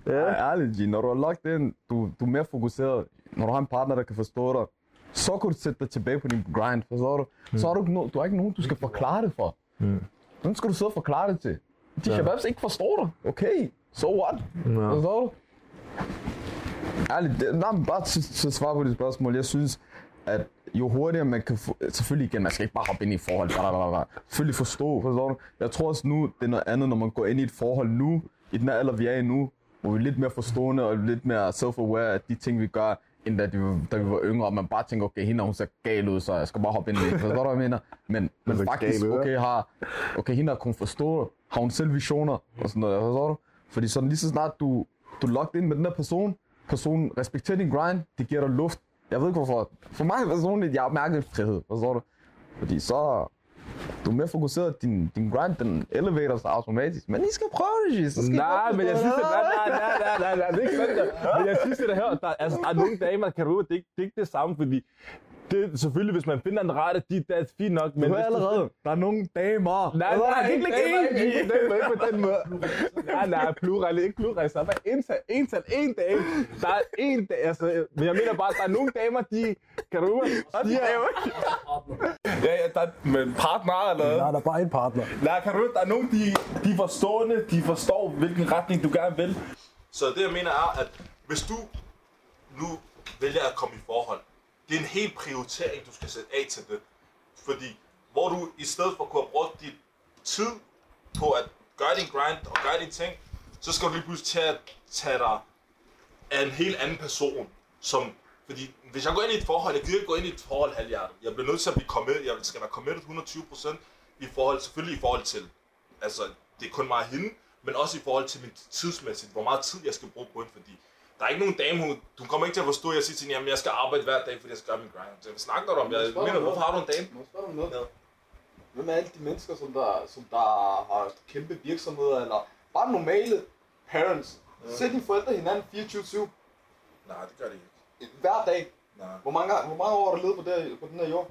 Ja, ærligt, G. Når du er locked in, du, du er mere fokuseret. Når du har en partner, der kan forstå dig, så kan du sætte dig tilbage på din grind, forstår du? Så har du, ikke no, du har ikke nogen, du skal forklare det for. Mm. Hvem skal du sidde og forklare det til? De shababs ikke forstår dig. Okay, so what? Ja. Forstår du? Ærligt, det, nej, bare til, til at svare på dit spørgsmål. Jeg synes, at jo hurtigere man kan få... Selvfølgelig igen, man skal ikke bare hoppe ind i et forhold. Bla, bla, bla, bla. Selvfølgelig forstå, forstår du? Jeg tror også nu, det er noget andet, når man går ind i et forhold nu, i den her alder, vi er i nu, hvor vi er lidt mere forstående og lidt mere self-aware af de ting, vi gør, end da, de, da vi var yngre, og man bare tænker, okay, hende hun ser gal ud, så jeg skal bare hoppe ind i det. Forstår du, hvad jeg mener? Men, men faktisk, okay, har, okay, hende der kunne forstå, har hun selv visioner og sådan noget, forstår du? Fordi sådan lige så snart du, du er locked ind med den der person, personen respekterer din grind, det giver dig luft. Jeg ved ikke hvorfor. For mig personligt, jeg har mærket frihed, forstår du? Fordi så, du er mere fokuseret, din, din grind, den elevator sig automatisk. Men I skal prøve det. Så skal Nej, men jeg synes, det nej, nej, nej, nej, nej, det er ikke sådan der. Men jeg synes, det der her, der, altså, der er nogle damer, kan du det, er det er ikke det samme, fordi det er selvfølgelig, hvis man finder en rette, de, det er fint nok, men Du hører allerede, der er nogle damer. Nej, er nej, der ikke, ikke ikke, på den ikke på den måde. Nej, nej, plural, ikke plural, så er bare ental, ental, en dame. Der er en dag, altså, men jeg mener bare, der er nogle damer, de, kan du de er, ja, ja, der er med partner eller Nej, der er bare en partner. Nej, kan du der er nogen, de, de er forstående, de forstår, hvilken retning du gerne vil. Så det jeg mener er, at hvis du nu vælger at komme i forhold, det er en helt prioritering, du skal sætte af til det. Fordi hvor du i stedet for kunne have brugt dit tid på at gøre din grind og gøre dine ting, så skal du lige pludselig til at tage dig af en helt anden person, som fordi hvis jeg går ind i et forhold, jeg gider ikke gå ind i et forhold halvhjertet. Jeg bliver nødt til at blive committed, jeg skal være committed 120% i forhold, selvfølgelig i forhold til, altså det er kun mig og hende, men også i forhold til min tidsmæssigt, hvor meget tid jeg skal bruge på hende, fordi der er ikke nogen dame, hun, du kommer ikke til at forstå, at jeg siger til hende, jamen jeg skal arbejde hver dag, fordi jeg skal gøre min grind. Så snakker du om? Jeg mener, hvorfor har du en dame? Må jeg spørge noget? Ja. Hvem er alle de mennesker, som der, som der har kæmpe virksomheder, eller bare normale parents? Ser dine forældre hinanden 24-7 Nej, det gør det ikke. hver dag? Nej. Hvor mange, hvor mange år har du levet på, det, på den her jord?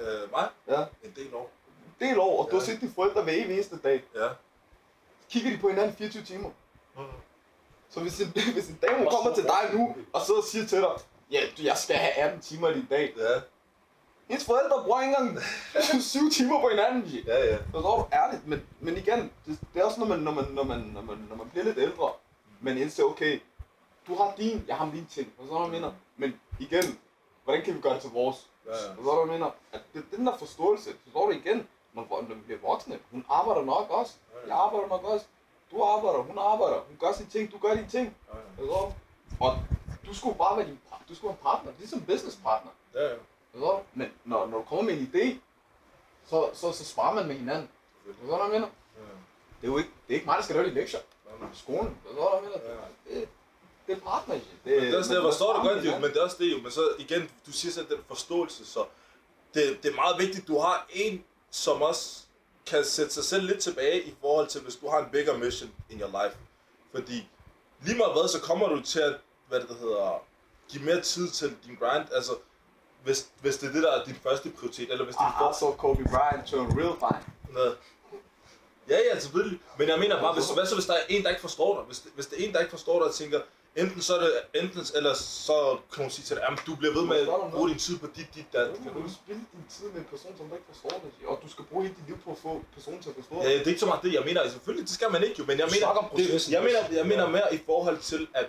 Øh, mig? Ja. En del år. Del år, og du Ja. har set dine forældre hver eneste dag. Ja. Kigger de på hinanden 24 timer? Mhm. Så hvis en, hvis en dame kommer til dig nu, og sidder og siger til dig, ja, du, jeg skal have 18 timer i dag. Ja. Hendes forældre bruger ikke engang 7 timer på hinanden. Ja, ja. Forstår du? Ærligt, men, men igen, det, det er også når man, når man, når man, når man, når man bliver lidt ældre, man indser, okay, du har din, jeg har min ting, du, hvad jeg mener? Men igen, hvordan kan vi gøre det til vores? Ja, ja. Du, hvad jeg mener? At det, den der forståelse, forstår du igen, når, når vi bliver voksne, hun arbejder nok også, jeg arbejder nok også, du arbejder, hun arbejder, hun gør sine ting, du gør dine ting, forstår du? Og du skulle bare være din, par- du skulle være en partner, ligesom business partner. Ja, ja. Du? Men når, når du kommer med en idé, så, så, så sparer man med hinanden. Forstår du, hvad jeg mener? det er jo ikke, det er ikke mig, der skal lave de lektier. Skolen, hvad så er der med det? Det, det er partnership. Det, Men det er også det, jeg forstår det godt, jo, men det er også det jo. Men så igen, du siger selv den forståelse, så det, det er meget vigtigt, du har en, som også kan sætte sig selv lidt tilbage i forhold til, hvis du har en bigger mission in your life. Fordi lige meget hvad, så kommer du til at, hvad det hedder, give mere tid til din grind. Altså, hvis, hvis det er det, der er din første prioritet, eller hvis det er Ah, så Kobe Bryant turn real fine. noget. Ja, ja, selvfølgelig. Men jeg mener bare, hvis, hvad så hvis der er en, der ikke forstår dig? Hvis, det, hvis det er en, der ikke forstår dig og tænker, enten så er det, enten, eller så kan hun sige til dig, at du bliver ved med at bruge din tid på dit, dit, dat. Kan du spille din tid med en person, som du ikke forstår det? Og du skal bruge hele dit liv på at få personen til at forstå Ja, det. det er ikke så meget det, jeg mener. Selvfølgelig, det skal man ikke jo, men jeg Du mener, det, jeg, mener, jeg mener mere i forhold til, at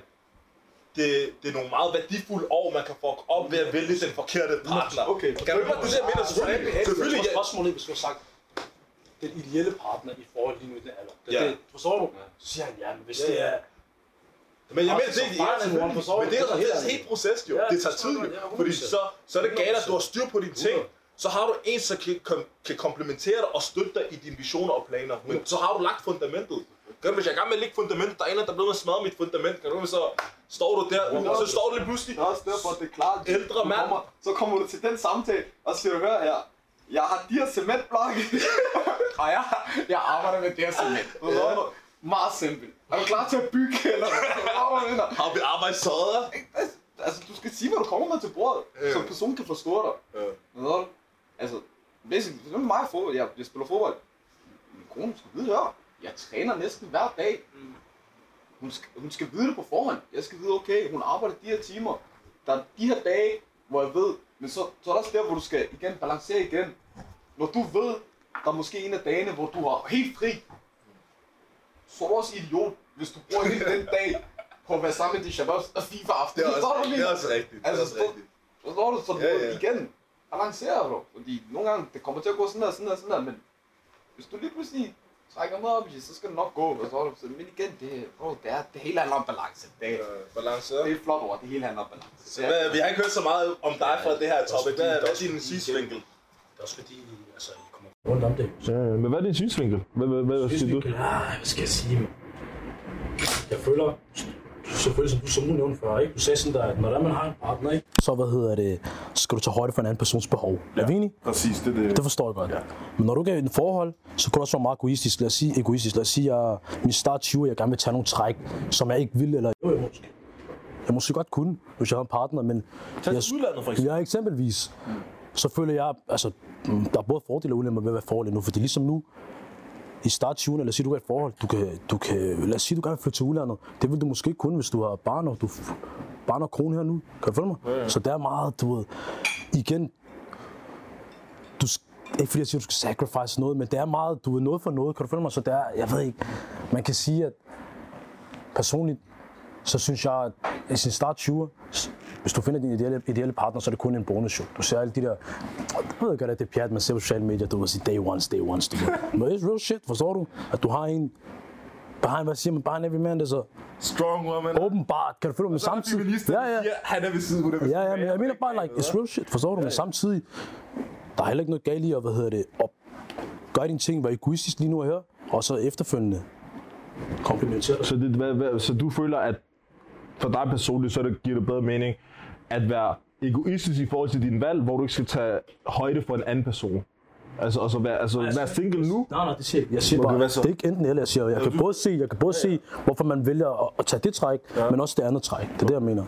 det, det er nogle meget værdifulde år, man kan få op ved at vælge den forkerte partner. Okay, Kan du ikke det, jeg mener? Selvfølgelig, selvfølgelig, Jeg ja. tror spørgsmålet hvis du har sagt, den ideelle partner i forhold lige nu i den alder. Det, Ja. det, forstår du? Så siger han, ja, men hvis Ja, det er... Men jeg mener, det, som ja, men det er jo er et helt proces jo. Ja, det tager tid jo. Fordi 100%. så, så er det galt, at du har 100%. styr på dine ting. Så har du en, som kan, kan komplementere dig og støtte dig i dine visioner og planer. Men så har du lagt fundamentet. Gør du, hvis jeg er gang med at lægge fundamentet, der er en, der er blevet mit fundament. Kan du, så står du der, og så står du lige pludselig. Det er også derfor, det er klart. Ældre mand. Kommer, så kommer du til den samtale, og så siger du, hør her, jeg har de her cementblokke, og jeg, jeg arbejder med det her cement. Du? Meget simpelt. Er du klar til at bygge, eller hvad? Har vi arbejdstøjet? Altså, du skal sige, hvad du kommer med til bordet, Ja. så personen kan forstå dig. Ja. Du? Altså, basically, det er mig i fodbold. Jeg, jeg spiller fodbold. Min kone skal vide, hør. Jeg træner næsten hver dag. Hun skal, hun skal vide det på forhånd. Jeg skal vide, okay, hun arbejder de her timer. Der er de her dage, hvor jeg ved, men så, så er der også der, hvor du skal igen balancere igen. Når du ved, der er måske en af dagene, hvor du har helt fri, så er du også idiot, hvis du bruger hele den dag på at være sammen med de shababs og FIFA aften. Det er også, hvad det jeg er også rigtigt. Det er Altså, også rigtigt. Forstår du? Så Ja, ja, ja. ja. igen balancerer du. Fordi nogle gange, det kommer til at gå sådan der, sådan der, sådan der, men hvis du lige pludselig trækker mig op i, så skal det nok gå, forstår du? Så, men igen, det, bro, det, er, det hele handler om balance. Det, er- Øh, Balance. det er et flot ord, det hele handler om balance. Så hvad, vi har ikke hørt så meget om dig fra det her topic. Hvad, hvad er din synsvinkel? Det er også fordi, altså, I kommer rundt om det. Ja, men hvad er din synsvinkel? Hvad, hvad, hvad siger du? synsvinkel, ah, hvad skal jeg sige? mand? Jeg føler, selvfølgelig som du, som du nævnte før, ikke? du sagde sådan der, at når man har en partner, ikke? så hvad hedder det, skal du tage højde for en anden persons behov. Er vi enige? Præcis, det er det. Det forstår jeg godt. Ja. Men når du er i et forhold, så kan du også være meget egoistisk. Lad os sige, egoistisk. Lad os sige, at jeg min start 20, jeg gerne vil tage nogle træk, som jeg ikke vil, eller jo, jeg måske. Jeg måske godt kunne, hvis jeg har en partner, men... Tag jeg, udlandet for eksempel. Ja, eksempelvis. Så føler jeg, altså, mm, der er både fordele og ulemper ved at være forhold nu, fordi ligesom nu, i start 20'erne, lad os sige, du i et forhold, du kan, du kan, lad os sige, du gerne vil flytte til udlandet. Det vil du måske ikke kunne, hvis du har barn og du barn og kone her nu. Kan du følge mig? Ja, ja. Så der er meget, du ved, igen, du, ikke fordi jeg siger, du skal sacrifice noget, men det er meget, du er noget for noget, kan du følge mig? Så det er, jeg ved ikke, man kan sige, at personligt, så synes jeg, at i sin start 20'er, s- hvis du finder din ideelle, ideelle partner, så er det kun en bonus jo. Du ser alle de der, jeg ved godt, at det er pjat, man ser på sociale medier, du vil sige day ones, day ones, du. Men it's real shit, forstår du? At du har en, behind, hvad siger man, behind every man, det er så Strong woman. åbenbart, kan du følge mig samtidig? Ja, ja. han er ved siden, hun er ved Ja, ja, men jeg mener bare, like, it's real shit, forstår du? Men samtidig, der er heller ikke noget galt i at, hvad hedder det, at gøre dine ting, være egoistisk lige nu og her, og så efterfølgende komplimentere dig. Så, det, hvad, hvad, så du føler, at for dig personligt, så det, giver det bedre mening at være egoistisk i forhold til din valg, hvor du ikke skal tage højde for en anden person. Altså, altså, være, altså, være single nu. Nej, nej, det siger jeg. siger bare, det er ikke enten eller, jeg siger, jeg kan både se, jeg kan både se, hvorfor man vælger at, at tage det træk, men også det andet træk. Det er det, jeg mener.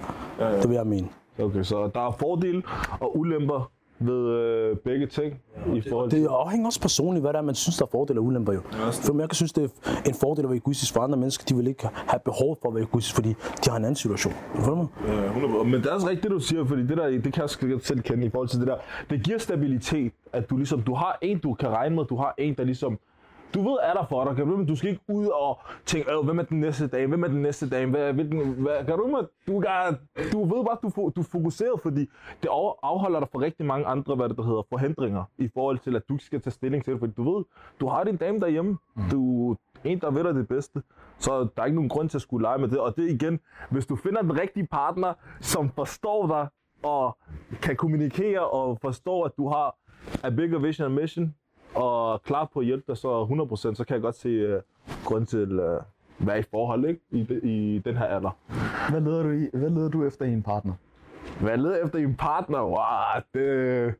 Det vil jeg mene. Okay, så der er fordele og ulemper ved øh, begge ting i forhold til... Det afhænger også personligt, hvad der er, man synes, der er fordele og ulemper jo. For jeg kan synes, det er en fordel at være egoistisk for andre mennesker. De vil ikke have behov for at være egoistisk, fordi de har en anden situation. Du mig? Ja, 100%. Men det er også rigtigt, det du siger, fordi det, der, det kan jeg selv kende i forhold til det der. Det giver stabilitet, at du ligesom, du har en, du kan regne med, du har en, der ligesom, du ved, er der for dig, kan du, men du skal ikke ud og tænke, øh, hvem er den næste dag, hvem er den næste dag, hvad, hvilken, hvad, kan du, du, kan, du ved bare, du, du er fokuseret, fordi det af- afholder dig fra rigtig mange andre, hvad det der hedder, forhindringer, i forhold til, at du skal tage stilling til det, fordi du ved, du har din dame derhjemme, du er en, der ved dig det bedste, så der er ikke nogen grund til at skulle lege med det, og det igen, hvis du finder den rigtige partner, som forstår dig, og kan kommunikere, og forstår, at du har a bigger vision and mission, og klar på at hjælpe dig, så 100%, så kan jeg godt se, øh, grund til at være i forhold, ikke? I, de- i den her alder. Hvad leder du, i, hvad leder du efter i en partner? Hvad jeg leder efter i en partner? Wow, det...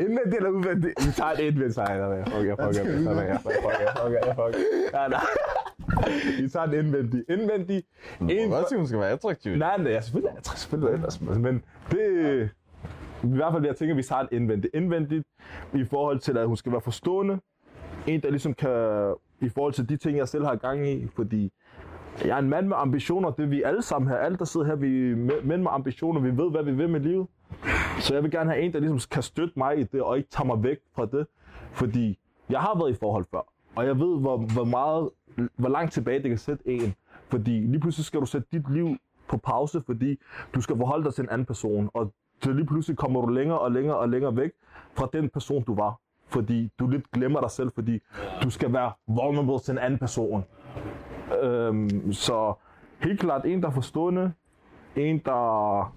Indvendigt eller udvendigt? Vi tager et indvendigt sejr. Jeg fuck, jeg fuck, jeg fuck, jeg fuck, jeg fuck, jeg fuck. Ja, nej. Vi tager den indvendigt. Indvendigt. En, Hvad siger, hun skal være attraktiv? Nej, nej, ja, selvfølgelig er det selvfølgelig ellers, men det... I hvert fald, jeg tænker, at vi tager indvendigt. Indvendigt i forhold til, at hun skal være forstående. En, der ligesom kan... I forhold til de ting, jeg selv har gang i, fordi jeg er en mand med ambitioner. Det er vi alle sammen her. Alle, der sidder her, vi er mænd med ambitioner. Vi ved, hvad vi vil med livet. Så jeg vil gerne have en, der ligesom kan støtte mig i det, og ikke tage mig væk fra det. Fordi jeg har været i forhold før, og jeg ved, hvor, hvor meget, hvor langt tilbage det kan sætte en. Fordi lige pludselig skal du sætte dit liv på pause, fordi du skal forholde dig til en anden person. Og så lige pludselig kommer du længere og længere og længere væk fra den person, du var. Fordi du lidt glemmer dig selv, fordi du skal være vulnerable til en anden person. Øhm, så helt klart en, der er forstående. En, der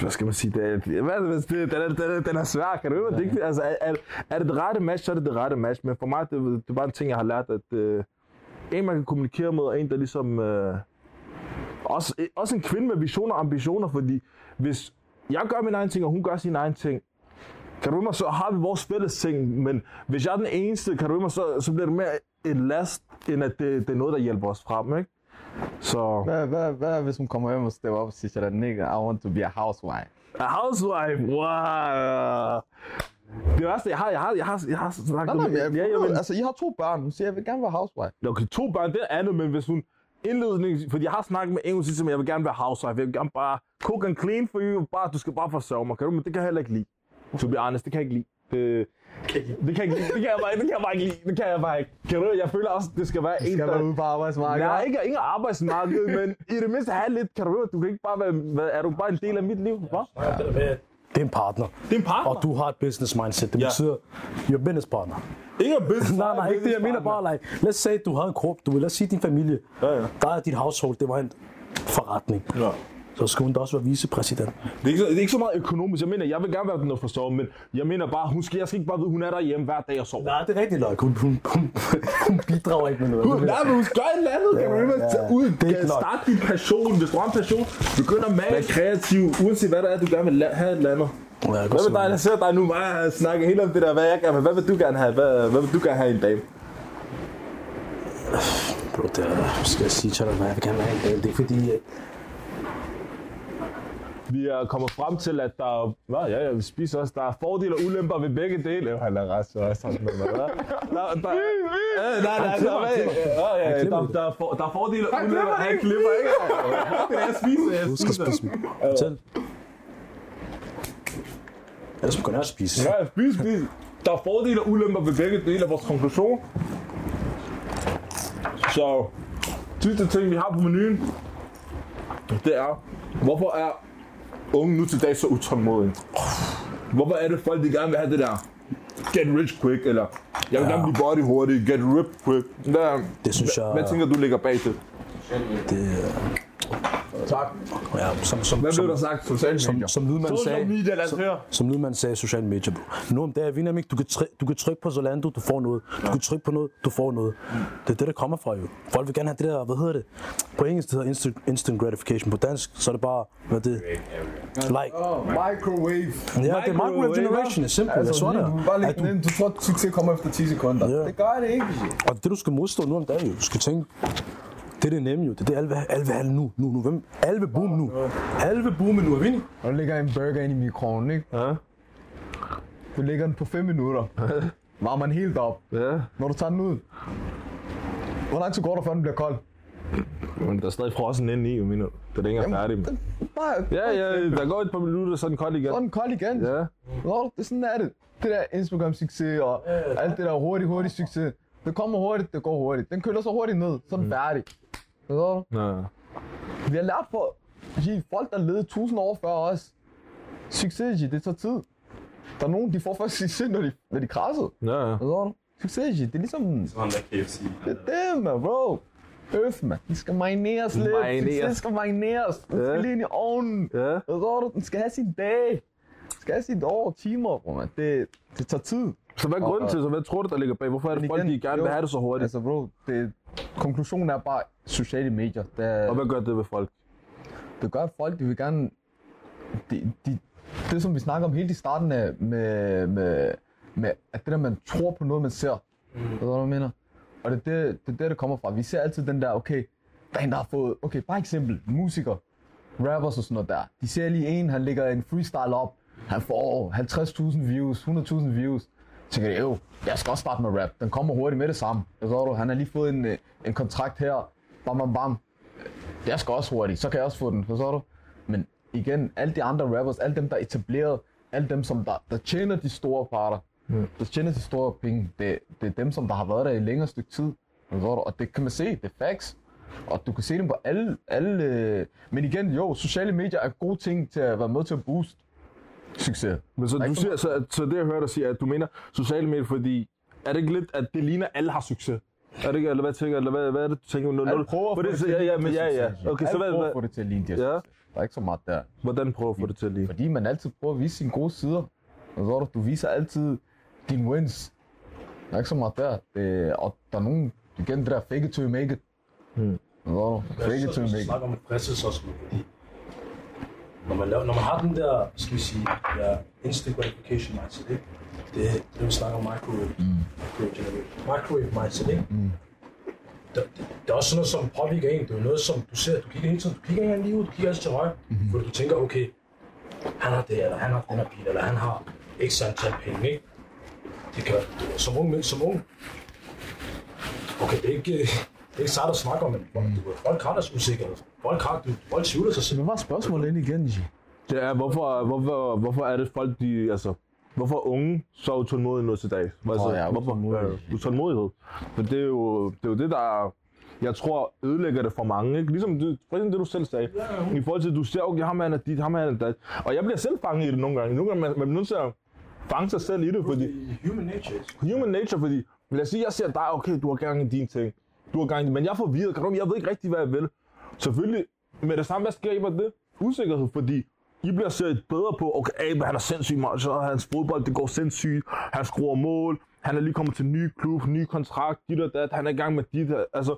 hvad skal man sige, det er, hvad, det, den, er, den, er, den er svær, kan du høre? Det er, ikke- altså, er, er, er det det rette match, så er det det rette match. Men for mig, det, det er bare en ting, jeg har lært, at øh, en, man kan kommunikere med, og en, der ligesom... Øh, også, øh, også en kvinde med visioner og ambitioner, fordi hvis jeg gør min egen ting, og hun gør sin egen ting, kan du mig, så har vi vores fælles ting, men hvis jeg er den eneste, kan du mig, så, så bliver det mere en last, end at det, det er noget, der hjælper os frem, ikke? Så... Hvad, hvad, hvad hvis hun kommer hjem og stepper op og siger nigga, I want to be a housewife? A housewife, wow. Det værste, jeg har, jeg har, jeg har, jeg har snakket Nej, nej, jeg, ja, ja, men, altså, I har to børn. Hun siger, jeg vil gerne være housewife. okay, to børn, det er andet, men hvis hun indledning, fordi jeg har snakket med en, til mig, jeg vil gerne være housewife, jeg vil gerne bare cook and clean for you, bare, du skal bare forsørge mig, kan du, men det kan jeg heller ikke lide. To be honest, det kan jeg ikke lide. Det, det kan jeg. Det kan jeg bare, det kan jeg bare ikke lide. Det kan jeg bare ikke. Kan du, jeg føler også, det skal være en, Skal der... være ude på arbejdsmarkedet. Nej, ikke, ikke arbejdsmarkedet, men i det mindste have lidt, kan du du kan ikke bare være, hvad, er du bare en del af mit liv, hva? Det er en partner. Det er en partner. Og du har et business mindset. Det Ja. betyder, you're a business partner. Ikke en business. Nej, nej, ikke det. Jeg mener bare, like, lad os sige, at du har en krop. Du vil lad os sige, din familie. Ja, ja. Der er dit household. Det var en forretning. Ja. Så skulle hun da også være vicepræsident. Det er, ikke, så- det er ikke så meget økonomisk. Jeg mener, jeg vil gerne være den, der forstår, men jeg mener bare, hun skal, jeg skal ikke bare vide, hun er derhjemme hver dag og sover. Nej, det er rigtigt, Løg. Hun, hun, hun, hun bidrager ikke med noget. Hun, nej, men hun skal gøre et eller andet. Kan du ikke ja. tage ud? Det er Kan starte din passion. Hvis du har en passion, begynd at male kreativ, uanset hvad der er, du gerne vil have et eller andet. Ja, Hvad med dig? Jeg ser dig nu meget snakke helt om det der, hvad jeg gerne vil. Hvad vil du gerne have? Hvad, hvad vil du gerne have i en dame? Bro, det er, skal jeg sige til dig, hvad jeg vil gerne have en dag. Det er fordi, at Vi er kommet frem til, at der er, Nå, ja, ja, vi spiser også. Der er fordele og ulemper ved begge dele. Jo, han er ret så også sådan med mig. hva'? Der, der, øh, nej, nej, der, der, der, det. der, er for, der er fordele og ulemper. Han klipper ikke. Det er jeg spiser, jeg du skal spiser. spise mig. Fortæl. Ellers begynder jeg at spise. Ja, spis, spis. Der er fordele og ulemper ved begge dele af vores konklusion. Så, sidste ting, vi har på menuen, det er, hvorfor er unge nu til dag så utålmodige? Hvorfor er det folk, de gerne vil have det der get rich quick, eller jeg vil Ja. gerne blive body hurtigt, get ripped quick. Hvad, Det synes hvad, jeg- hvad tænker du ligger bag det? Det, Tak. ja, som, som, Hvad som, blev der sagt? Sociale som, medier. som lydmand sagde, media, lad os høre. som lydmand sagde, social media, bro. Nu om dagen, Vinamik, du kan, try- du kan trykke på Zalando, du får noget. Du kan trykke på noget, du får noget. Det er det, der kommer fra jo. Folk vil gerne have det der, hvad hedder det? På engelsk det hedder instant, instant gratification. På dansk, så er det bare, hvad er det? Like. Oh, microwave. Ja, det er microwave generation, det er simpelt. Altså, tror lige, det. du bare er. lægge den ind. Du tror, at succes kommer efter 10 sekunder. Ja. Det gør det ikke. Og det, du skal modstå nu om dagen, jo. Du skal tænke, det er det nemme jo. Det er det, alle vil. Alle vil have nu. nu, nu. Hvem? Alle vil boom nu. Alle vil boom nu. Er vi enige? Og der ligger en burger ind i mikroovnen, ikke? Ja, Du lægger den på 5 minutter. Varmer den helt op. ja. Når du tager den ud. Hvor lang tid går der, før den bliver kold? Men der er stadig frossen inde i, jo, mener. Det er ikke engang færdig. Den, bare, Ja, ja, der går et par minutter, så er den kold igen. Så er den kold igen. Ja. Nå, det er sådan er det. Det der Instagram-succes og alt det der hurtigt, hurtigt succes. Det kommer hurtigt, det går hurtigt. Den køler så hurtigt ned, så er den færdig. Så, Ja. vi har lært for de folk, der levede tusind år før os. Succes, det tager tid. Der er nogen, de får først succes, når de, når de krasser. Ja, ja. Så, succes, det er ligesom... Sådan der KFC. Det er det, man, bro. Øf, man. Den skal marineres lidt. Marineres. Succes skal marineres. Den Ja. skal lige ind i ovnen. Ja. Så er du, den skal have sin dag. Den skal have sit år, timer, bro, man. Det, det tager tid. Så hvad er grunden til, så hvad tror du, der ligger bag? Hvorfor er det folk, igen, de gerne jo, vil have det så hurtigt? Altså bro, det, konklusionen er bare sociale medier. Der, Og hvad gør det ved folk? det gør, at folk de vil gerne... De, de, det, som vi snakker om helt i starten af, med, med, med at det der, man tror på noget, man ser. Mm. Ved du, hvad jeg mener? Og det er det, det, er det, der kommer fra. Vi ser altid den der, okay, der er en, der har fået... Okay, bare eksempel. Musikere, rappers og sådan noget der. De ser lige en, han lægger en freestyle op. Han får 50.000 views, 100.000 views. Så tænker de, jo, jeg skal også starte med rap. Den kommer hurtigt med det samme. Så du, han har lige fået en, øh, en kontrakt her. Bam, bam, bam jeg skal også hurtigt, så kan jeg også få den, forstår du? Men igen, alle de andre rappers, alle dem, der er etableret, alle dem, som der, der tjener de store parter, mm. der tjener de store penge, det, det er dem, som der har været der i længere stykke tid, forstår du? Og det kan man se, det er facts. Og du kan se dem på alle, alle... øh, Men igen, jo, sociale medier er gode ting til at være med til at booste succes. Men så, du siger, så, så det jeg hører dig sige, at du mener sociale medier, fordi er det ikke lidt, at det ligner, at alle har succes? Er det ikke, eller hvad tænker eller hvad, hvad er det, du tænker? Nul, Alle nul? prøver at For få det, det så, til ja, at ja, ligne men ja, ja. Okay, så hvad, prøver at få det til at ligne det. Ja. Der er ikke så meget der. hvordan prøver at få det til at lide? Fordi man altid prøver at vise sine gode sider. Forstår du? Du viser altid dine wins. Der er ikke så meget der. Det, og der er nogen, igen det der fake it you make it. Hmm. Du? Fake it Så make it. snakker om fristelse også, fordi når man, laver, når man har den der, skal vi sige, ja, instant gratification mindset, ikke? Det er det, vi snakker om microwave, mm. microwave, microwave mindset, ikke? Mm. Der, det, det, er også sådan noget, som påvirker en. Det er jo noget, som du ser, du kigger hele tiden, du kigger ikke lige ud, du kigger altid til højre, mm-hmm. fordi du tænker, okay, han har det, eller han har den her bil, eller han har x antal penge, ikke? Det kan, som ung, som ung, okay, det er ikke, det er ikke sejt at snakke om, men folk, har deres usikkerhed. Folk har, du, folk tvivler sig selv. Hvad var spørgsmålet ind igen, G? Det er, hvorfor, hvorfor, hvorfor er det folk, de, altså, hvorfor er unge så utålmodige nu til dag? Altså, Åh, ja, hvorfor? utålmodige. Ja, utålmodighed. For det er jo det, er jo det der, er- jeg tror, ødelægger det for mange. Ikke? Ligesom det, for eksempel det, du selv sagde. I forhold til, at du ser, okay, ham er er dit, ham er er dat. Og jeg bliver selv fanget i det nogle gange. Nogle gange man, man bliver nødt til at fange sig selv i det, fordi Human nature. human nature, fordi lad os sige, jeg ser dig, okay, du har gang i dine ting. Du har gang i men jeg er forvirret, kan du, jeg ved ikke rigtig, hvad jeg vil. Selvfølgelig, med det samme, hvad sker det? Usikkerhed, fordi I bliver set bedre på, okay, Abe, han er sindssygt meget, så hans fodbold, det går sindssygt, han skruer mål, han er lige kommet til en ny klub, ny kontrakt, dit og dat, han er i gang med dit, altså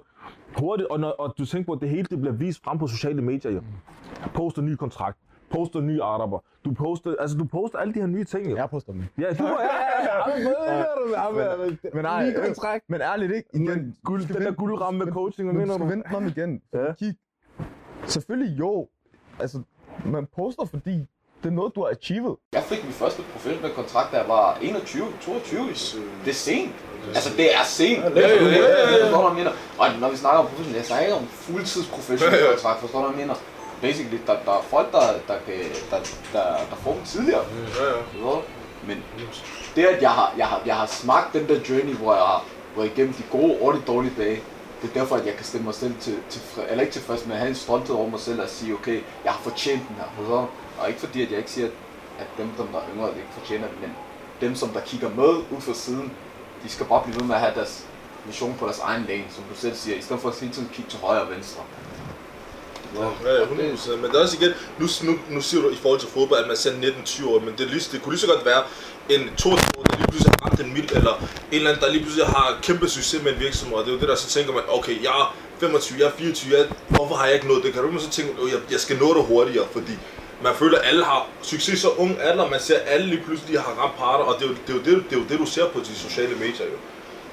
hurtigt, og, når, og du tænker på, at det hele det bliver vist frem på sociale medier, ja. Poster ny kontrakt, poster nye arbejder, du poster, altså du poster alle de her nye ting, jo. Jeg poster dem. Ja, du, ja, ja, ja, Men nej, kontrakt. men ærligt ikke. Igen, Guld, den der guldramme med coaching, hvad men mener du vente mig om igen. Ja. Kig. Selvfølgelig jo. Altså, man poster, fordi det er noget, du har achieved. Jeg fik min første professionelle kontrakt, da jeg var 21, 22. Det er sent. Altså, det er sent. Ja, ja, ja, ja. Forstår du, hvad jeg mener? Og når vi snakker om professionel, jeg snakker ikke om fuldtids professionel Ja, ja. kontrakt. Forstår du, hvad jeg mener? Basically, der, der er folk, der, der, kan, der, der, der får dem tidligere. Ja, ja. Du? Men det, at jeg har, jeg, har, jeg har smagt den der journey, hvor jeg har været igennem de gode og de dårlige dage, det er derfor, at jeg kan stemme mig selv til, til eller ikke tilfreds, men at have en stolthed over mig selv og sige, okay, jeg har fortjent den her. Forstår du? Og ikke fordi, at jeg ikke siger, at, dem, som der er yngre, ikke fortjener den, men dem, som der kigger med ud fra siden, de skal bare blive ved med at have deres mission på deres egen lane, som du selv siger, i stedet for at hele tiden kigge til højre og venstre. Ja, ja, 100%. Men det er også igen, nu, nu, nu siger du i forhold til fodbold, at man ser 19-20 år, men det, lige, det kunne lige så godt være en 22 år, der lige pludselig har ramt en midt, eller en eller anden, der lige pludselig har kæmpe succes med en virksomhed, og det er jo det der, så tænker man, okay, jeg er 25, jeg er 24, jeg, hvorfor har jeg ikke nået det? Kan du ikke så tænke, at jeg, jeg skal nå det hurtigere, fordi man føler, at alle har succes så ung alder, man ser, at alle lige pludselig har ramt parter, og det er, jo, det, er jo det, det er jo det, du ser på de sociale medier jo.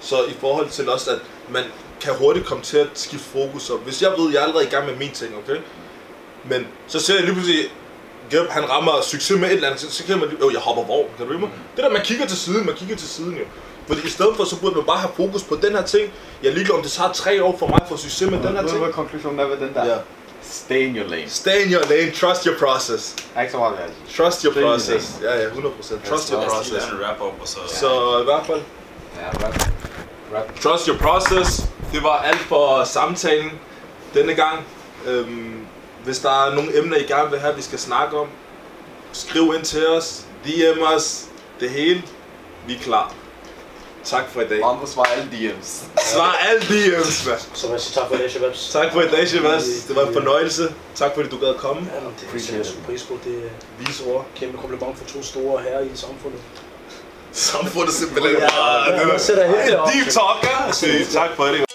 Så i forhold til også, at man kan hurtigt komme til at skifte fokus, og hvis jeg ved, at jeg er allerede i gang med mine ting, okay? Men så ser jeg lige pludselig, Geb, han rammer succes med et eller andet, så, så kan man lige, øh, jeg hopper vogn, kan du ikke? Det der, man kigger til siden, man kigger til siden jo. Fordi i stedet for, så burde man bare have fokus på den her ting. Jeg er ligeglad, om det tager tre år for mig få succes med den her ting. hvad konklusionen er ved den der? Ja. Stay in your lane. Stay in your lane, trust your process. Er ikke så meget værd. Trust your Stay process. Ja, ja, 100%. Trust your Ja, process. en wrap up, og så... Så i hvert fald, Ja, rap. Trust your process. Det var alt for samtalen denne gang. Øhm, hvis der er nogle emner, I gerne vil have, vi skal snakke om, skriv ind til os, DM os, det hele. Vi er klar. Tak for i dag. Andre svarer alle DM's. Svar alle DM's, mand. Så vil jeg sige tak for i dag, Shababs. Tak for i dag, Shabazz. Det var en fornøjelse. Tak fordi du gad komme. Ja, det er pris på. Det er Vis ord. kæmpe kompliment for to store herrer i samfundet. Samfundet simpelthen. Ja, Ah, det jeg var sætter helt op. deep talk, ja. Så Tak for det.